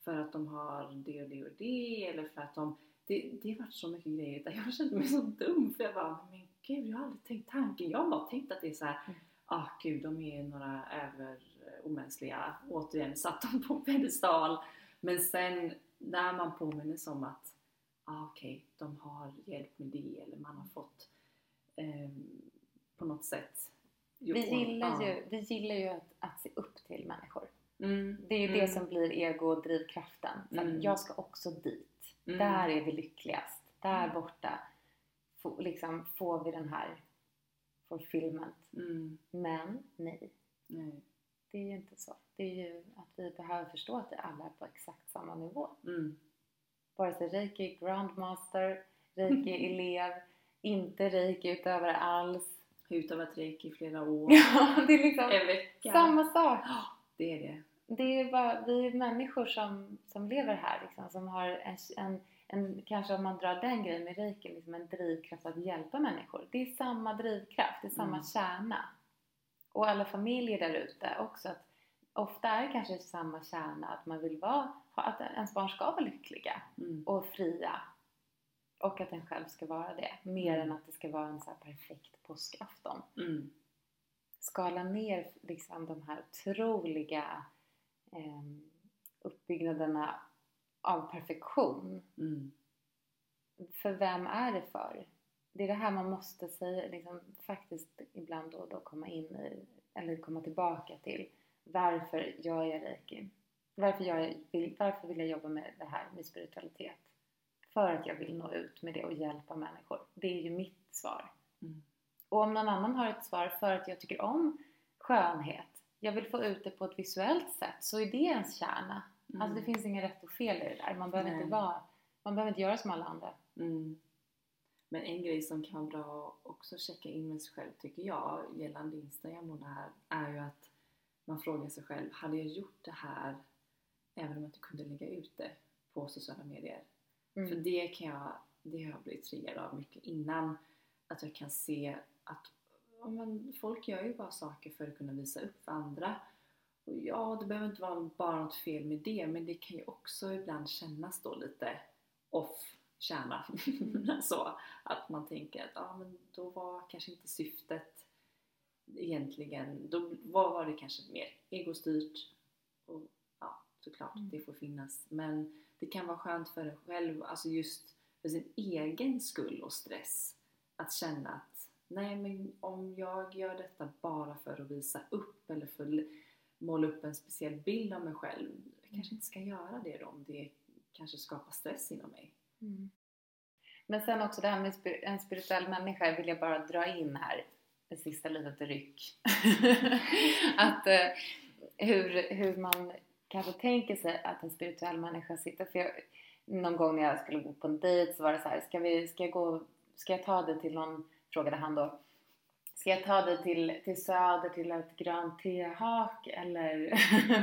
för att de har det och det och det eller för att de det, det har varit så mycket grejer där jag kände mig så dum för jag bara men gud jag har aldrig tänkt tanken. Jag har bara tänkt att det är så här Mm ah gud de är några över omänskliga, återigen satt dem på pedestal. Men sen när man påminner om att ah, okej, de har hjälp med det eller man har fått ehm, på något sätt vi, gillar ja. ju, vi gillar ju att, att se upp till människor. Mm, Det är ju mm, det som blir ego och drivkraften. Så Mm. Jag ska också dit. mm, Där är vi lyckligast. Där Mm. borta få, liksom, får vi den här fulfillment. mm, Men nej, nej, det är ju inte så. Det är ju att vi behöver förstå att vi alla är på exakt samma nivå. mm, Vare sig reiki grandmaster, reiki elev, inte reiki utövare alls. utövat reiki i flera år, Ja, det är liksom en vecka. samma sak. Det är det. Det är bara, vi är människor som, som lever här liksom, som har en, en, en, kanske om man drar den grejen med reiki, liksom en drivkraft att hjälpa människor. Det är samma drivkraft, det är samma Mm. kärna. Och alla familjer där ute också, att ofta är det kanske samma kärna att man vill vara, att ens barn ska vara lyckliga Mm, och fria. Och att en själv ska vara det, mer än att det ska vara en så perfekt påskafton. mm, Skala ner liksom de här otroliga eh, uppbyggnaderna av perfektion. mm, För vem är det för? Det är det här man måste säga, liksom, faktiskt ibland då och då komma in i, eller komma tillbaka till. Varför gör jag reiki? Varför, jag, vill, varför vill jag jobba med det här, med spiritualitet? För att jag vill nå ut med det och hjälpa människor. Det är ju mitt svar. mm, Och om någon annan har ett svar för att jag tycker om skönhet, jag vill få ut det på ett visuellt sätt, så är det ens kärna. Mm. Alltså det finns inget rätt och fel i det där. Man behöver Nej. inte vara, man behöver inte göra som alla andra. Mm. Men en grej som kan vara bra också checka in med sig själv tycker jag gällande Instagram och det här är ju att man frågar sig själv, hade jag gjort det här även om jag inte kunde lägga ut det på sociala medier? För Mm. det kan jag det har jag blivit triggad av mycket innan. Att jag kan se att men folk gör ju bara saker för att kunna visa upp för andra. Och ja, det behöver inte vara bara något fel med det, men det kan ju också ibland kännas då lite off kärna. så att man tänker att ja, men då var kanske inte syftet egentligen, då var, det kanske mer egostyrt och ja, såklart, Mm. det får finnas. Men det kan vara skönt för en själv, alltså just för sin egen skull och stress, att känna att nej men om jag gör detta bara för att visa upp eller för måla upp en speciell bild av mig själv, jag kanske inte ska göra det då om det kanske skapar stress inom mig. Mm. Men sen också det här med en spirituell människa vill jag bara dra in här ett sista litet ryck. att eh, hur, hur man kanske tänker sig att en spirituell människa sitter. För jag, någon gång när jag skulle gå på en dejt så var det så här, ska, vi, ska, jag, gå, ska jag ta dig till någon, frågade han då, Ska jag ta dig till, till söder till ett grönt tehak eller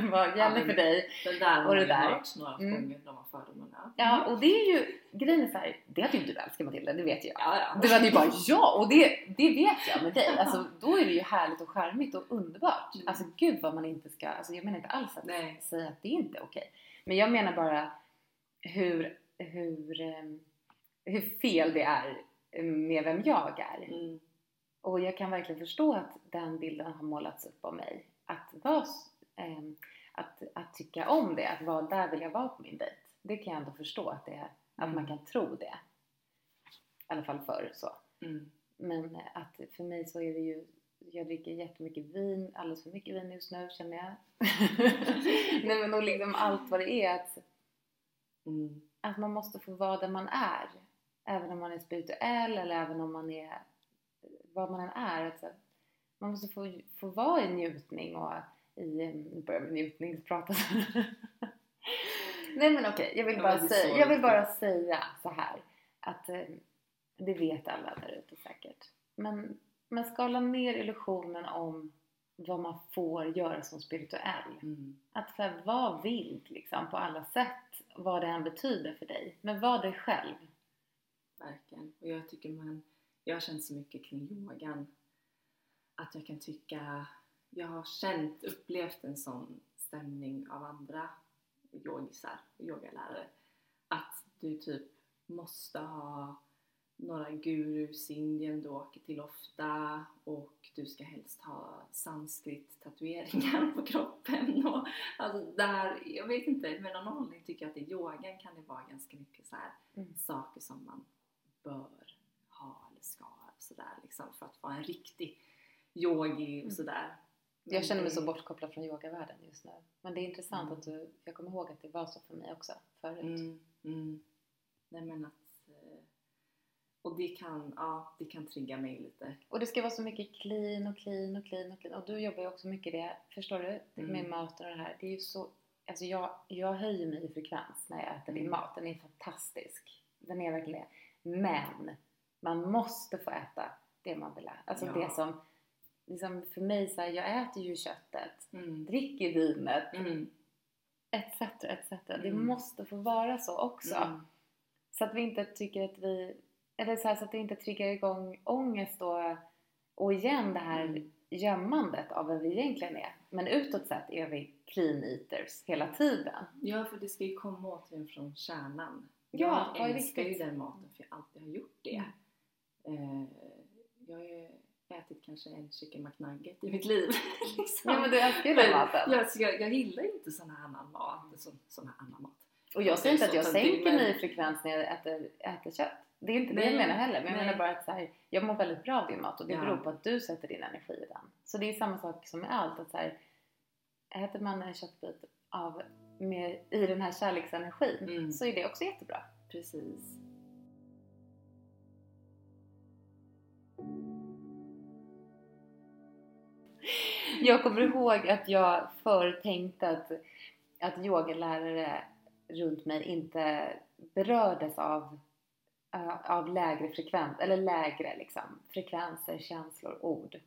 vad gäller men- för dig? Den där Och har det där. hört några Mm. gånger, de har fördomarna. Ja, och det är ju grejen är så här, det hade ju du älskat Matilda, det vet jag. ja, ja. Du hade ju bara ja, och det, det vet jag med dig. Alltså, då är det ju härligt och charmigt och underbart. Mm. Alltså gud vad man inte ska, alltså jag menar inte alls att Nej. säga att det inte är okej. Men jag menar bara hur, hur, ehm, hur fel det är med vem jag är. Mm. Och jag kan verkligen förstå att den bilden har målats upp av mig. Att, vara, ehm, att, att tycka om det, att vara där vill jag vara på min dejt. Det kan jag ändå förstå att, det, att Mm. man kan tro det. I alla fall förr så. Mm. Men eh, att för mig så är det ju jag dricker jättemycket vin, alldeles för mycket vin just nu känner jag. Nej men och liksom allt vad det är att, Mm. att man måste få vara där man är. Även om man är spirituell eller även om man är vad man än är. Att så, man måste få, få vara i njutning och i, nu börjar med njutningsprata. Nej men okej, jag vill bara säga, jag vill bara säga så här att eh, det vet alla där ute säkert. Men man skalar ner illusionen om vad man får göra som spirituell. Mm. Att så här, var vild liksom på alla sätt, vad det än betyder för dig. Men var dig själv. Verkligen. Och jag tycker man, jag har känt så mycket kring yogan att jag kan tycka, jag har känt, upplevt en sån stämning av andra yogisar, yogalärare att du typ måste ha några gurus i Indien du åker till ofta och du ska helst ha sanskrit tatueringar på kroppen och alltså där, jag vet inte, men av någon anledning tycker jag att i yogan kan det vara ganska mycket så här Mm. saker som man bör ha eller ska sådär liksom för att vara en riktig yogi och Mm. sådär. Men Jag känner mig så bortkopplad från yogavärlden just nu. Men det är intressant Mm. att du, jag kommer ihåg att det var så för mig också förut. Mm, mm. Nej men att eh, och det kan, ja, det kan trigga mig lite. Och det ska vara så mycket clean och clean och clean och clean. Och du jobbar ju också mycket det, förstår du? Med Mm. maten och det här. Det är ju så, alltså jag, jag höjer mig i frekvens när jag äter din Mm. mat. Den är fantastisk. Den är verkligen det. Men man måste få äta det man vill äta. Alltså Ja. det som, liksom för mig så här, jag äter ju köttet, Mm. dricker vinet, Mm. etc. etc. Det Mm. måste få vara så också. Mm. Så att vi inte tycker att vi, eller så, här, så att det inte triggar igång ångest och, och igen det här Mm. gömmandet av vem vi egentligen är. Men utåt sett är vi clean eaters hela tiden. Ja, för det ska ju komma återigen från kärnan. Ja, vad jag älskar ju den maten för jag alltid har gjort det. Eh, jag har ju ätit kanske en chicken McNugget i mitt liv. liksom. Ja men du älskar ju den maten. jag, jag, jag gillar inte sån här annan mat. Sån, sån här annan mat. Och jag säger inte att jag Så, men- sänker mig i frekvens när jag äter, äter kött. Det är inte det jag Nej, menar heller. Men jag nej. menar bara att så här, jag mår väldigt bra av din mat och det Ja. beror på att du sätter din energi i den. Så det är samma sak som med allt. Att så här, äter man en köttbit av, med, i den här kärleksenergin Mm. så är det också jättebra. Precis. Jag kommer ihåg att jag förr tänkte att, att yogalärare runt mig inte berördes av, eh, av lägre frekvens, eller lägre liksom, frekvenser, känslor, ord.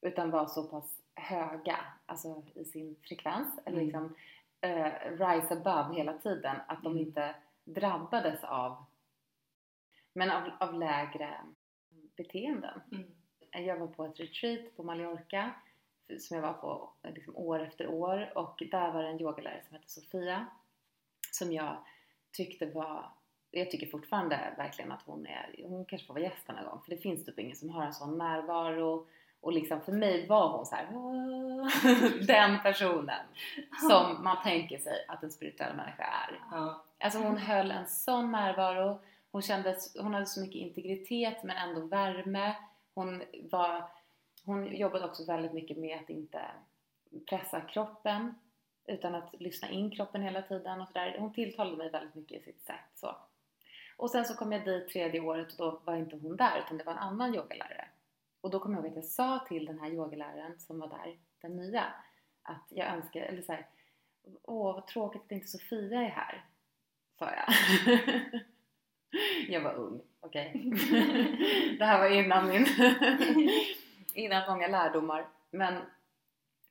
Utan var så pass höga, alltså i sin frekvens, eller Mm. liksom eh, rise above hela tiden, att de Mm. inte drabbades av Men av, av lägre beteenden. Mm. Jag var på ett retreat på Mallorca som jag var på liksom år efter år. Och där var det en yogalärare som hette Sofia som jag tyckte var jag tycker fortfarande verkligen att hon är, hon kanske får vara gäst någon gång för det finns typ ingen som har en sån närvaro. Och liksom för mig var hon så här, den personen som man tänker sig att en spirituell människa är. Alltså hon höll en sån närvaro, hon, kändes, hon hade så mycket integritet men ändå värme. Hon, var, hon jobbade också väldigt mycket med att inte pressa kroppen utan att lyssna in kroppen hela tiden och sådär. Hon tilltalade mig väldigt mycket i sitt sätt. Så. Och sen så kom jag dit tredje året och då var inte hon där utan det var en annan yogalärare. Och då kom jag ihåg att jag sa till den här yogaläraren som var där, den nya, att jag önskar, eller såhär, åh vad tråkigt att inte Sofia är här, sa jag. jag var ung, okej. Okay. det här var innan min, innan många lärdomar. Men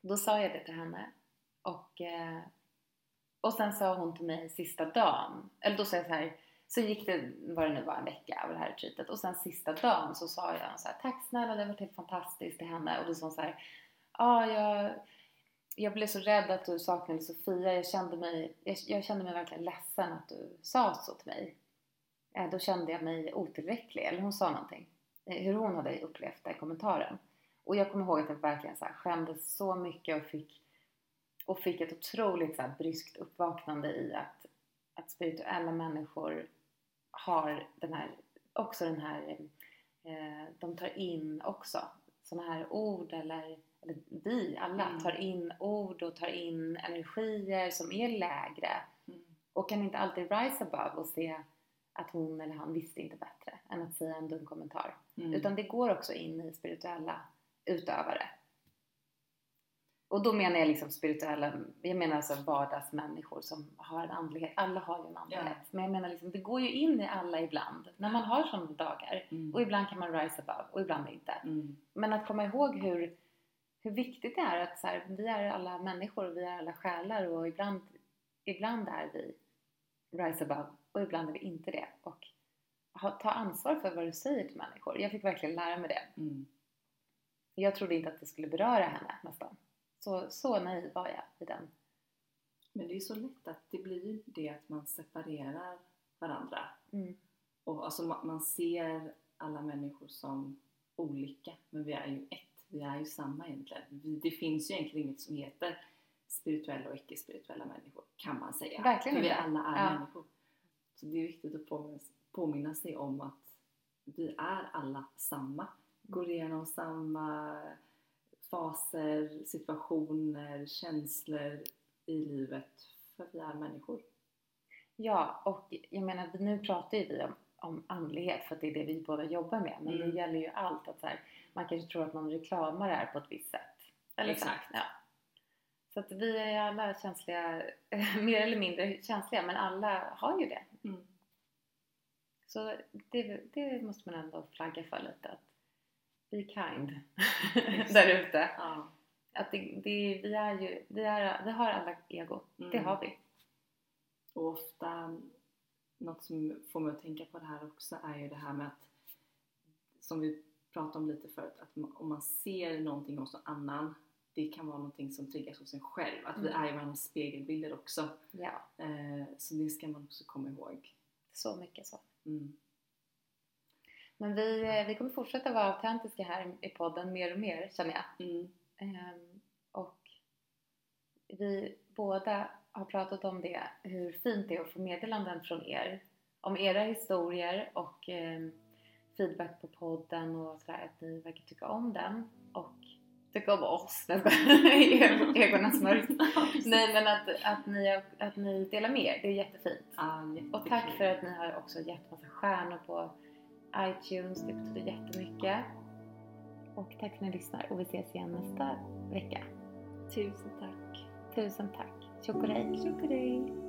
då sa jag det till henne och, eh, och sen sa hon till mig sista dagen, eller då sa jag så här, så gick det, vad det nu var, en vecka av det här retreatet och sen sista dagen så sa jag så här, tack snälla det var helt fantastiskt till henne och då sa hon så här, ah, jag, jag blev så rädd att du saknade Sofia, jag kände mig, jag, jag kände mig verkligen ledsen att du sa så till mig. Eh, då kände jag mig otillräcklig, eller hon sa någonting, eh, hur hon hade upplevt den kommentaren. Och jag kommer ihåg att jag verkligen så här skämdes så mycket och fick, och fick ett otroligt så här bryskt uppvaknande i att, att spirituella människor har den här, också den här, eh, de tar in också sådana här ord eller, eller vi alla Mm. tar in ord och tar in energier som är lägre Mm. och kan inte alltid rise above och se att hon eller han visste inte bättre än att säga en dum kommentar. Mm. Utan det går också in i spirituella utövare. Och då menar jag liksom spirituella, jag menar alltså vardagsmänniskor som har en andlighet. Alla har ju en andlighet. Men jag menar liksom, det går ju in i alla ibland. När man har sådana dagar. Mm. Och ibland kan man rise above och ibland inte. Mm. Men att komma ihåg hur, hur viktigt det är att så här, vi är alla människor och vi är alla själar och ibland, ibland är vi rise above och ibland är vi inte det. Och ta ansvar för vad du säger till människor. Jag fick verkligen lära mig det. Mm. Jag trodde inte att det skulle beröra henne nästan. Så, så naiv var jag i den. Men det är så lätt att det blir det att man separerar varandra. Mm. Och alltså man, ser alla människor som olika, men vi är ju ett. Vi är ju samma egentligen. Det finns ju egentligen inget som heter spirituella och icke-spirituella människor, kan man säga. Verkligen För vi alla är Ja. människor. Så det är viktigt att påminna, påminna sig om att vi är alla samma. Går igenom samma faser, situationer, känslor i livet. För vi är människor. Ja, och jag menar nu pratar ju vi om, om andlighet för att det är det vi båda jobbar med. Men Mm. det gäller ju allt. att så här, Man kanske tror att någon reklamar är på ett visst sätt. Eller så. Exakt. Ja. Så att vi är alla känsliga, mer eller mindre känsliga, men alla har ju det. Mm. Så det, det måste man ändå flagga för lite. Att be kind där ute. Ja. Att det, det, vi, är ju, vi, är, vi har alla ego. Det Mm. har vi. Och ofta, något som får mig att tänka på det här också är ju det här med att, som vi pratade om lite förut, att om man ser någonting hos någon annan, det kan vara någonting som triggas hos en själv. Att vi Mm. är ju varandras spegelbilder också. Ja, Eh, så det ska man också komma ihåg. så mycket så. Mm. Men vi, eh, vi kommer fortsätta vara autentiska här i podden mer och mer känner jag. Mm. Ehm, och vi båda har pratat om det, hur fint det är att få meddelanden från er om era historier och ehm, feedback på podden och sådär, att ni verkar tycka om den och tycka om oss. Ögonen smörjs. Nej men att, att, ni, att ni delar med er, det är jättefint. Ja, Och tack för att ni har också gett massa stjärnor på iTunes, det betyder jättemycket. Och tack för att ni lyssnar och vi ses igen nästa vecka. Tusen tack. Tusen tack! Tjokorej! Tjokorej!